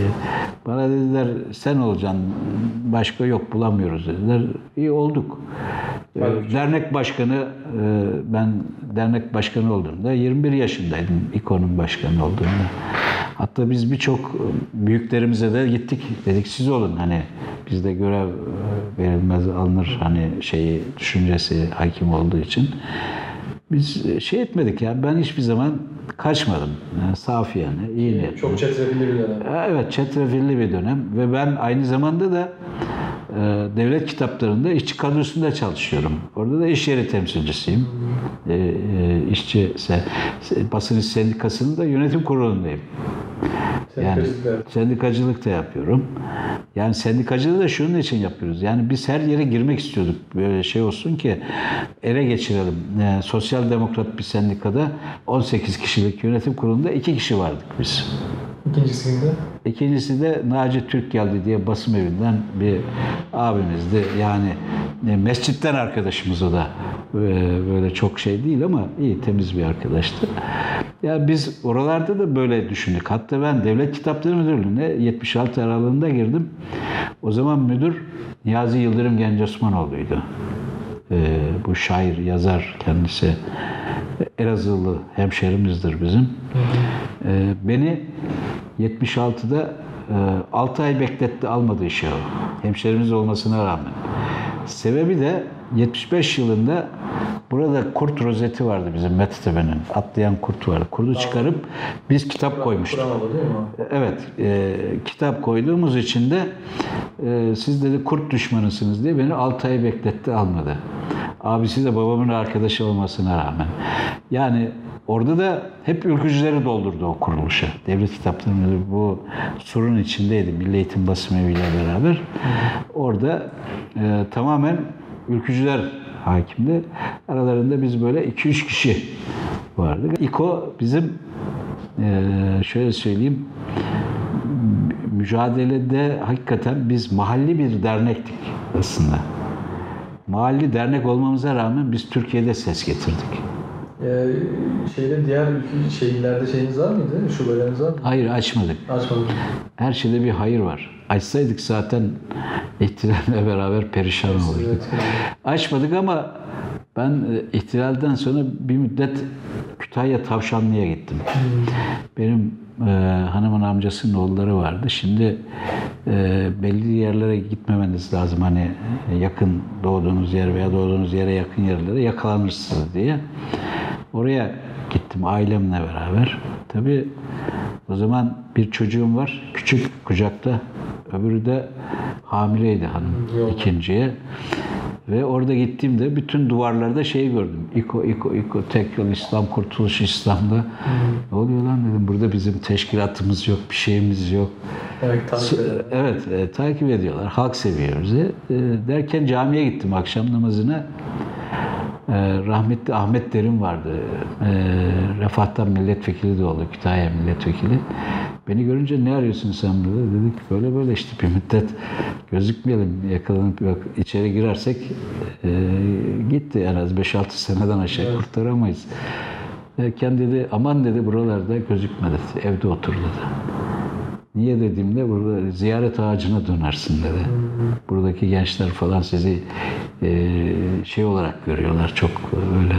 Bana dediler sen olacaksın başka yok bulamıyoruz dediler. İyi olduk. Ee, Dernek başkanı e, ben dernek başkanı olduğumda 21 yaşındaydım İKO'nun başkanı olduğumda. Hatta biz birçok büyüklerimize de gittik. Dedik siz olun hani bizde görev e, verilmez alınır hani şeyi düşüncesi hakim olduğu için. Biz e, şey etmedik ya ben hiçbir zaman kaçmadım. Yani safiyane, iyi niyetli. Çok çetrefilli bir dönem. Evet, çetrefilli bir dönem ve ben aynı zamanda da e, devlet kitaplarında işçi kadrosunda çalışıyorum. Orada da iş yeri temsilcisiyim. E, e, işçi se, basın İş sendikasının da yönetim kurulundayım. Yani Sendikacılık da- yapıyorum. Yani sendikacılığı da şunun için yapıyoruz. Yani biz her yere girmek istiyorduk. Böyle şey olsun ki ele geçirelim. Yani sosyal demokrat bir sendikada 18 kişilik yönetim kurulunda 2 kişi vardık biz. İkincisinde İkincisi de Naci Türk geldi diye basım evinden bir abimizdi. Yani e, mescitten arkadaşımız o da. E, Böyle çok şey değil ama iyi temiz bir arkadaştı. Ya biz oralarda da böyle düşündük. Hatta ben Devlet Kitapları Müdürlüğü'ne 76 aralığında girdim. O zaman müdür Niyazi Yıldırım Genç Osmanoğlu'ydu. E, bu şair, yazar kendisi. Elazığlı hemşerimizdir bizim. E, beni 76'da 6 ay bekletti almadı işe o. Hemşerimiz olmasına rağmen. Sebebi de 75 yılında Burada kurt rozeti vardı bizim Mettebe'nin. Atlayan kurt vardı. Kurdu çıkarıp biz kitap koymuştuk. Evet, e, kitap koyduğumuz için de e, siz dedi kurt düşmanısınız diye beni 6 ay bekletti almadı. Abisi de babamın arkadaşı olmasına rağmen. Yani orada da hep ülkücüleri doldurdu o kuruluşa. Devlet kitapları bu surun içindeydi. Milli Eğitim Basım Evi ile beraber. Orada e, tamamen ülkücüler hakimdi. Aralarında biz böyle 2-3 kişi vardık. İko bizim e, şöyle söyleyeyim mücadelede hakikaten biz mahalli bir dernektik aslında. Mahalli dernek olmamıza rağmen biz Türkiye'de ses getirdik. Ee, şeyde diğer şehirlerde şeyiniz var mıydı? Şubeleriniz var mı? Hayır açmadık. Açmadım. Her şeyde bir hayır var. Açsaydık zaten ihtilalle beraber perişan olurduk. Evet. Açmadık ama ben e, ihtilalden sonra bir müddet Kütahya Tavşanlı'ya gittim. Benim e, hanımın amcasının oğulları vardı. Şimdi e, belli yerlere gitmemeniz lazım. Hani yakın doğduğunuz yer veya doğduğunuz yere yakın yerlere yakalanırsınız diye. Oraya gittim ailemle beraber. Tabii o zaman bir çocuğum var. Küçük kucakta. Öbürü de hamileydi hanım Yok. ikinciye. Ve orada gittiğimde bütün duvarlarda şey gördüm. İko, İko, İko, tek yol İslam, kurtuluş İslam'da. Ne oluyor lan dedim. Burada bizim teşkilatımız yok, bir şeyimiz yok. Demek takip ederim. Evet, e, takip ediyorlar. Halk seviyor bizi. E, derken camiye gittim akşam namazına. E, rahmetli Ahmet Derin vardı. E, Refah'tan milletvekili de oldu. Kütahya milletvekili. Beni görünce ne arıyorsun sen burada? Dedik böyle böyle işte bir müddet gözükmeyelim. Yakalanıp yok, içeri girersek e, gitti en az 5-6 seneden aşağı kurtaramayız. Derken dedi aman dedi buralarda gözükme dedi. Evde otur dedi. Niye dediğimde burada ziyaret ağacına dönersin dedi. Buradaki gençler falan sizi e, şey olarak görüyorlar. Çok öyle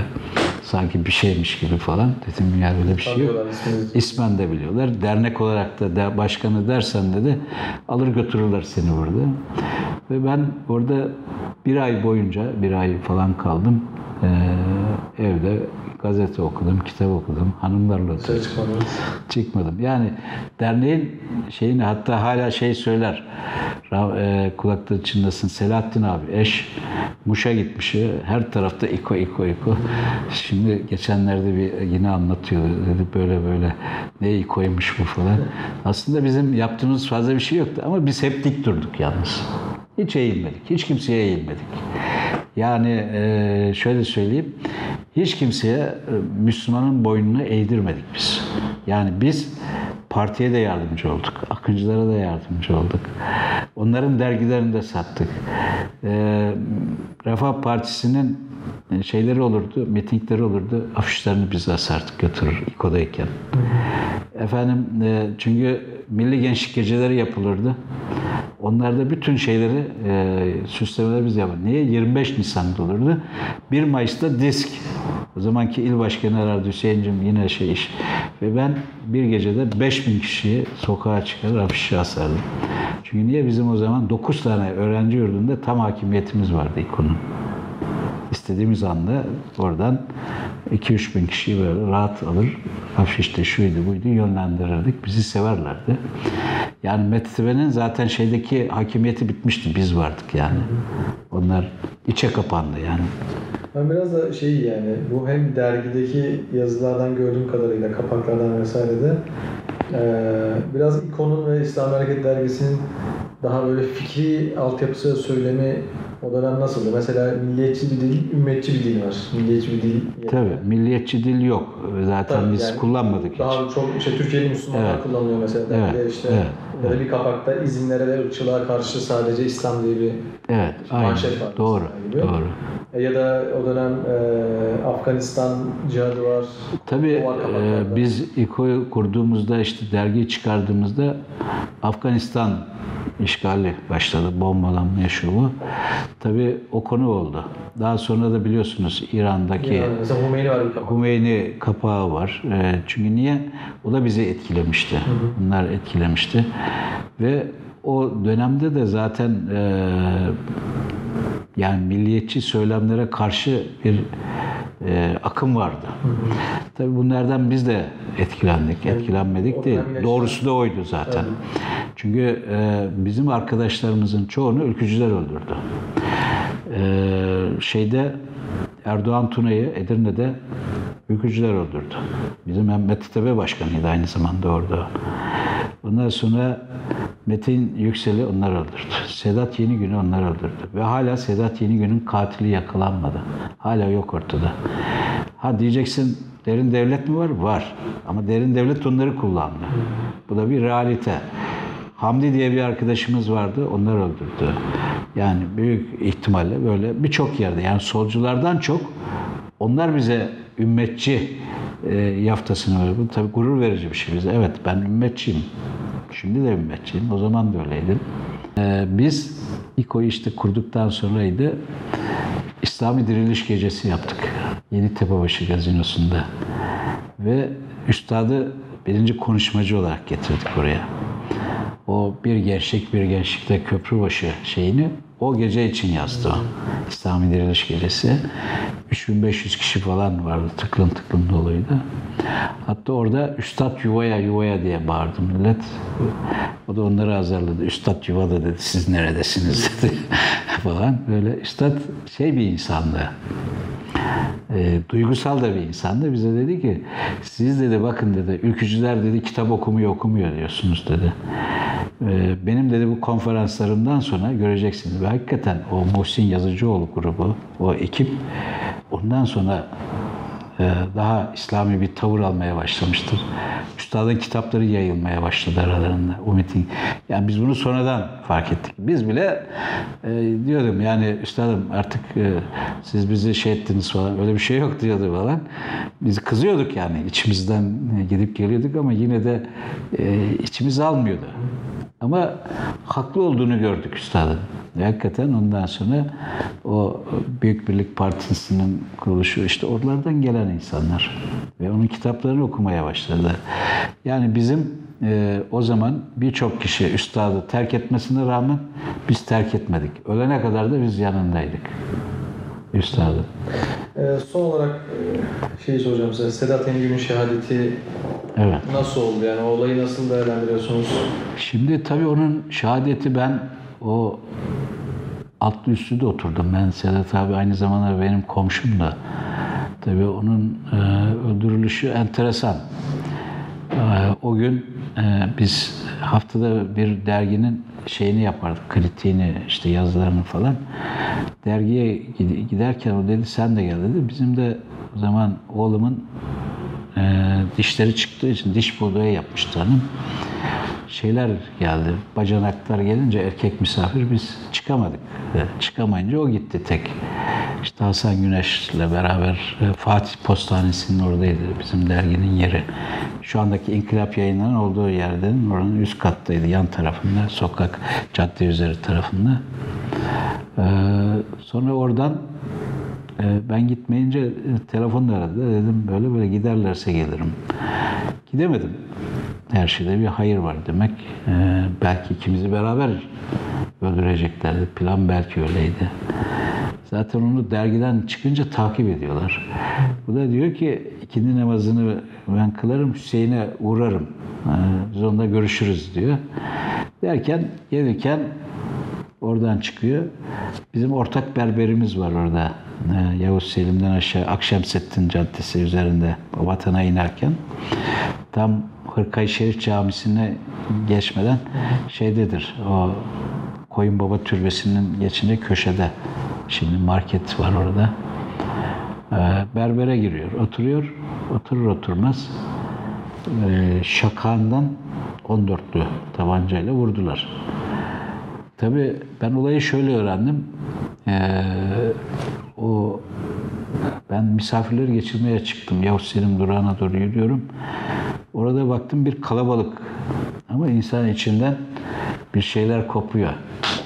sanki bir şeymiş gibi falan. Dedim ya öyle bir şey yok. İsmen de biliyorlar. Dernek olarak da de, başkanı dersen dedi alır götürürler seni burada. Ve ben orada bir ay boyunca bir ay falan kaldım. Ee, evde gazete okudum, kitap okudum, hanımlarla oturdum çıkmadım. Yani derneğin şeyini hatta hala şey söyler. E, kulakta çınlasın. Selahattin abi eş Muş'a gitmiş. Her tarafta iko iko iko. Şimdi geçenlerde bir yine anlatıyordu. Dedi böyle böyle ne ikoymuş bu falan. Aslında bizim yaptığımız fazla bir şey yoktu ama biz hep dik durduk yalnız. Hiç eğilmedik. Hiç kimseye eğilmedik. Yani e, şöyle söyleyeyim. Hiç kimseye e, Müslümanın boynunu eğdirmedik biz. Yani biz partiye de yardımcı olduk. Akıncılara da yardımcı olduk. Onların dergilerini de sattık. E, Refah Partisi'nin e, şeyleri olurdu, mitingleri olurdu. Afişlerini biz asardık götürür İKO'dayken. Efendim e, çünkü Milli Gençlik Geceleri yapılırdı. Onlarda bütün şeyleri, e, süslemeleri biz yapardık. Niye? 25 Nisan'da olurdu. 1 Mayıs'ta disk. O zamanki il başkanı herhalde Hüseyin'cim yine şey iş. Ve ben bir gecede 5000 kişiyi sokağa çıkarır afişi asardım. Çünkü niye? Bizim o zaman 9 tane öğrenci yurdunda tam hakimiyetimiz vardı İKO'nun. İstediğimiz anda oradan 2-3 bin kişiyi böyle rahat alır. Afişte şuydu buydu yönlendirirdik. Bizi severlerdi. Yani Mettebe'nin zaten şeydeki hakimiyeti bitmişti. Biz vardık yani. Onlar içe kapandı yani. Ben biraz da şey yani bu hem dergideki yazılardan gördüğüm kadarıyla kapaklardan vesairede eee biraz ikonun ve İslam Hareket Dergisi'nin daha böyle fikri altyapısı söylemi o dönem nasıldı? Mesela milliyetçi bir dil, ümmetçi bir dil var. Milliyetçi bir dil. Tabii milliyetçi dil yok. Zaten Tabii biz yani kullanmadık hiç. Daha çok işte Türkiye'li Müslümanlar Evet. kullanıyor mesela. Evet, işte evet, ya da bir kapakta izinlere ve ırkçılığa karşı sadece İslam diye bir Evet, aynen. manşet var. Doğru, gibi. doğru. Ya da o dönem e, Afganistan cihadı var. Tabii e, biz İKO'yu kurduğumuzda işte dergiyi çıkardığımızda Afganistan işgali başladı. Bombalanma şu bu. Tabii o konu oldu. Daha sonra da biliyorsunuz İran'daki Yani Hümeyni var kapak. Hümeyni kapağı var. E, çünkü niye? O da bizi etkilemişti. Bunlar etkilemişti. Ve o dönemde de zaten e, yani milliyetçi söylemlere karşı bir e, akım vardı. Tabii bunlardan biz de etkilendik, etkilenmedik değil. Doğrusu da oydu zaten. Çünkü e, bizim arkadaşlarımızın çoğunu ülkücüler öldürdü. E, şeyde Erdoğan Tuna'yı Edirne'de ülkücüler öldürdü. Bizim Mehmet Tepe Başkanıydı aynı zamanda orada. Ondan sonra Metin Yüksel'i onlar öldürdü. Sedat Yenigün'ü onlar öldürdü. Ve hala Sedat Yenigün'ün katili yakalanmadı. Hala yok ortada. Ha diyeceksin derin devlet mi var? Var. Ama derin devlet onları kullandı. Bu da bir realite. Hamdi diye bir arkadaşımız vardı. Onlar öldürdü. Yani büyük ihtimalle böyle birçok yerde yani solculardan çok onlar bize ümmetçi e, yaftasını veriyor. Bu tabii gurur verici bir şey bize. Evet ben ümmetçiyim. Şimdi de ümmetçiyim. O zaman da öyleydim. E, biz İKO'yu işte kurduktan sonraydı. İslami Diriliş Gecesi yaptık. Yeni Tepebaşı Gazinosu'nda. Ve üstadı birinci konuşmacı olarak getirdik oraya. O bir gençlik bir gençlikte köprübaşı şeyini o gece için yazdı o. İslami Diriliş Gecesi. 3500 kişi falan vardı. Tıklım tıklım doluydu. Hatta orada Üstad yuvaya yuvaya diye bağırdı millet. O da onları azarladı. Üstad yuvada dedi. Siz neredesiniz (laughs) dedi. falan. Böyle Üstad şey bir insandı. E, duygusal da bir insandı. Bize dedi ki siz dedi bakın dedi ülkücüler dedi kitap okumuyor okumuyor diyorsunuz dedi. E, benim dedi bu konferanslarımdan sonra göreceksiniz. Ve hakikaten o Muhsin Yazıcıoğlu grubu, o ekip ondan sonra daha İslami bir tavır almaya başlamıştır. Üstadın kitapları yayılmaya başladı aralarında. O. Yani biz bunu sonradan fark ettik. Biz bile e, diyordum yani üstadım artık e, siz bizi şey ettiniz falan öyle bir şey yok diyordu falan. Biz kızıyorduk yani içimizden gidip geliyorduk ama yine de e, içimiz almıyordu. Ama haklı olduğunu gördük üstadın. Ve hakikaten ondan sonra o Büyük Birlik Partisi'nin kuruluşu işte oralardan gelen insanlar ve onun kitaplarını okumaya başladı. Yani bizim e, o zaman birçok kişi üstadı terk etmesine rağmen biz terk etmedik. Ölene kadar da biz yanındaydık. Üstadı. Ee, son olarak e, şeyi soracağım size. Sedat Yengül'ün şehadeti Evet. nasıl oldu? Yani o olayı nasıl değerlendiriyorsunuz? Şimdi tabii onun şehadeti ben o altlı üstü de oturdum. Ben Sedat abi aynı zamanda benim komşum da. Tabii onun e, öldürülüşü enteresan. E, o gün e, biz haftada bir derginin şeyini yapardık, kritiğini, işte yazılarını falan. Dergiye gid- giderken o dedi sen de gel dedi. Bizim de o zaman oğlumun e, dişleri çıktığı için diş bulduğı yapmıştı hanım şeyler geldi. Bacanaklar gelince erkek misafir biz çıkamadık. E, Çıkamayınca o gitti tek. İşte Hasan Güneş'le beraber e, Fatih Postanesi'nin oradaydı bizim derginin yeri. Şu andaki İnkılap yayınlarının olduğu yerden oranın üst kattaydı. Yan tarafında, sokak, cadde üzeri tarafında. Ee, sonra oradan e, ben gitmeyince e, telefonla aradı. Dedim böyle böyle giderlerse gelirim. Gidemedim. Her şeyde bir hayır var demek. Ee, belki ikimizi beraber öldüreceklerdi. Plan belki öyleydi. Zaten onu dergiden çıkınca takip ediyorlar. Bu da diyor ki ikindi namazını ben kılarım Hüseyin'e uğrarım. Ee, biz onunla görüşürüz diyor. Derken gelirken Oradan çıkıyor. Bizim ortak berberimiz var orada. Ee, Yavuz Selim'den aşağı Akşemseddin Caddesi üzerinde vatana inerken tam Hırkayı Şerif Camisi'ne geçmeden şeydedir. O Koyun Baba Türbesi'nin geçinde köşede. Şimdi market var orada. Ee, berbere giriyor. Oturuyor. Oturur oturmaz e, şakağından 14'lü tabancayla vurdular. Tabii ben olayı şöyle öğrendim. Ee, o ben misafirleri geçirmeye çıktım. Yavuz Selim durağına doğru yürüyorum. Orada baktım bir kalabalık. Ama insan içinden bir şeyler kopuyor.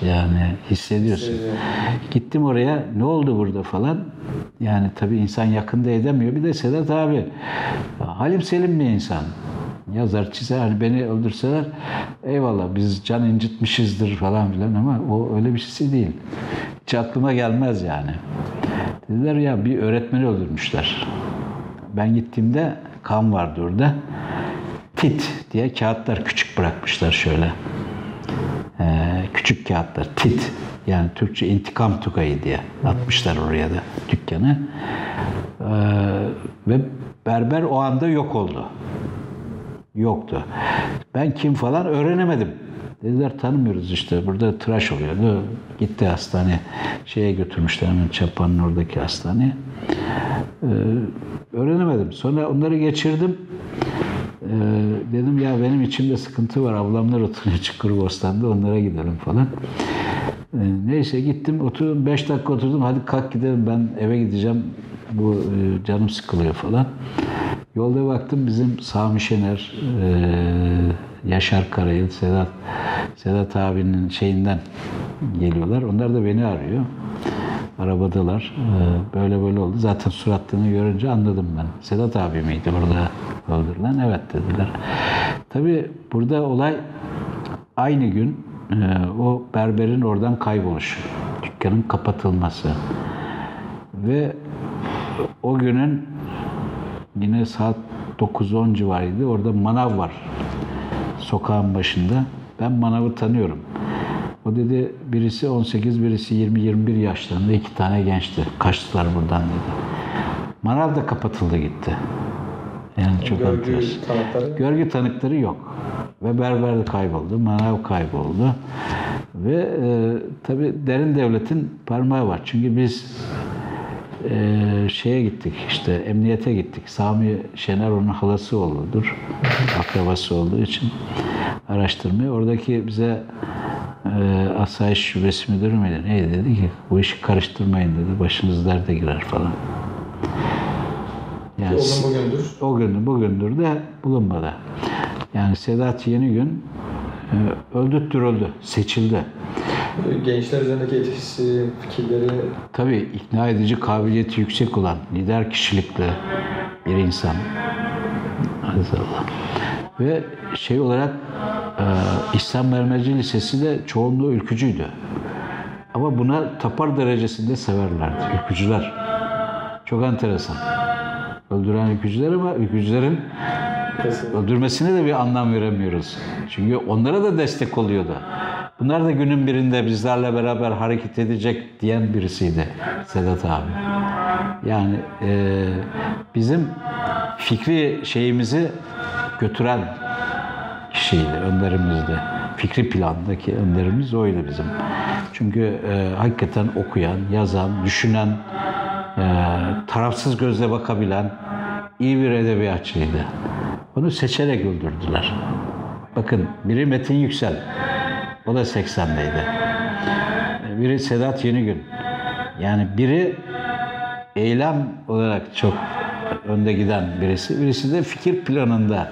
Yani hissediyorsun. Gittim oraya. Ne oldu burada falan. Yani tabii insan yakında edemiyor. Bir de Sedat abi Halim Selim bir insan yazar çizer hani beni öldürseler eyvallah biz can incitmişizdir falan filan ama o öyle bir şey değil. Hiç aklıma gelmez yani. Dediler ya bir öğretmeni öldürmüşler. Ben gittiğimde kan vardı orada. Tit diye kağıtlar küçük bırakmışlar şöyle. Ee, küçük kağıtlar tit yani Türkçe intikam tugayı diye atmışlar oraya da dükkanı. Ee, ve berber o anda yok oldu. Yoktu. Ben kim falan öğrenemedim. Dediler tanımıyoruz işte. Burada tıraş oluyordu. Gitti hastane. Şeye götürmüşler hemen Çapa'nın oradaki hastaneye. Ee, öğrenemedim. Sonra onları geçirdim. Ee, dedim ya benim içimde sıkıntı var. Ablamlar oturuyor Çukurbostan'da. Onlara gidelim falan. Ee, neyse gittim. Oturdum. Beş dakika oturdum. Hadi kalk gidelim. Ben eve gideceğim. Bu e, canım sıkılıyor falan. Yolda baktım bizim Sami Şener, e, Yaşar Karayıl, Sedat, Sedat abinin şeyinden geliyorlar. Onlar da beni arıyor. Arabadalar. E, böyle böyle oldu. Zaten suratlarını görünce anladım ben. Sedat abi miydi burada öldürülen? Evet dediler. Tabii burada olay aynı gün e, o berberin oradan kayboluşu. Dükkanın kapatılması. Ve o günün Yine saat 9-10 civarıydı. Orada manav var. Sokağın başında. Ben manavı tanıyorum. O dedi birisi 18, birisi 20-21 yaşlarında iki tane gençti. Kaçtılar buradan dedi. Manav da kapatıldı gitti. Yani çok Görgü enteresan. tanıkları. Görgü tanıkları yok. Ve berber de kayboldu, manav kayboldu. Ve e, tabi derin devletin parmağı var. Çünkü biz e, şeye gittik işte emniyete gittik. Sami Şener onun halası oğludur. Akrabası olduğu için araştırmaya. Oradaki bize e, asayiş şubesi müdürü müydü? Neydi dedi ki bu işi karıştırmayın dedi. Başınız derde girer falan. Yani O gün bugündür. o gün bugündür de bulunmadı. Yani Sedat Yenigün e, öldürtürüldü, seçildi. Gençler üzerindeki etkisi, fikirleri Tabii ikna edici kabiliyeti yüksek olan lider kişilikli bir insan. Azallah. Ve şey olarak e, İhsan Mermerci Lisesi de çoğunluğu ülkücüydü. Ama buna tapar derecesinde severlerdi. Ülkücüler. Çok enteresan. Öldüren ülkücüler ama ülkücülerin kesin. öldürmesine de bir anlam veremiyoruz. Çünkü onlara da destek oluyordu. Bunlar da günün birinde bizlerle beraber hareket edecek diyen birisiydi Sedat abi. Yani e, bizim fikri şeyimizi götüren kişiydi, önderimizdi. Fikri plandaki önderimiz oydu bizim. Çünkü e, hakikaten okuyan, yazan, düşünen, e, tarafsız gözle bakabilen iyi bir edebiyatçıydı. Onu seçerek öldürdüler. Bakın biri Metin Yüksel. O da 80'deydi. Biri Sedat Yenigün. Yani biri eylem olarak çok önde giden birisi. Birisi de fikir planında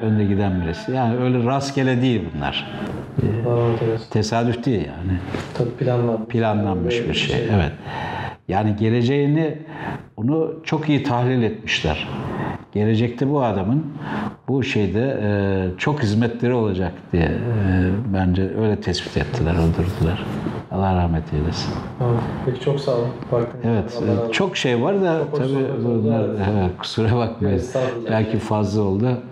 önde giden birisi. Yani öyle rastgele değil bunlar. Tesadüf değil yani Tabii planlanmış. planlanmış bir şey. Evet. Yani geleceğini onu çok iyi tahlil etmişler. Gelecekte bu adamın bu şeyde e, çok hizmetleri olacak diye e, bence öyle tespit ettiler, öldürdüler. Allah rahmet eylesin. Peki çok sağ olun. Evet, Allah olsun. çok şey var da Çok tabii bunlar evet. kusura bakmayın. Belki fazla oldu.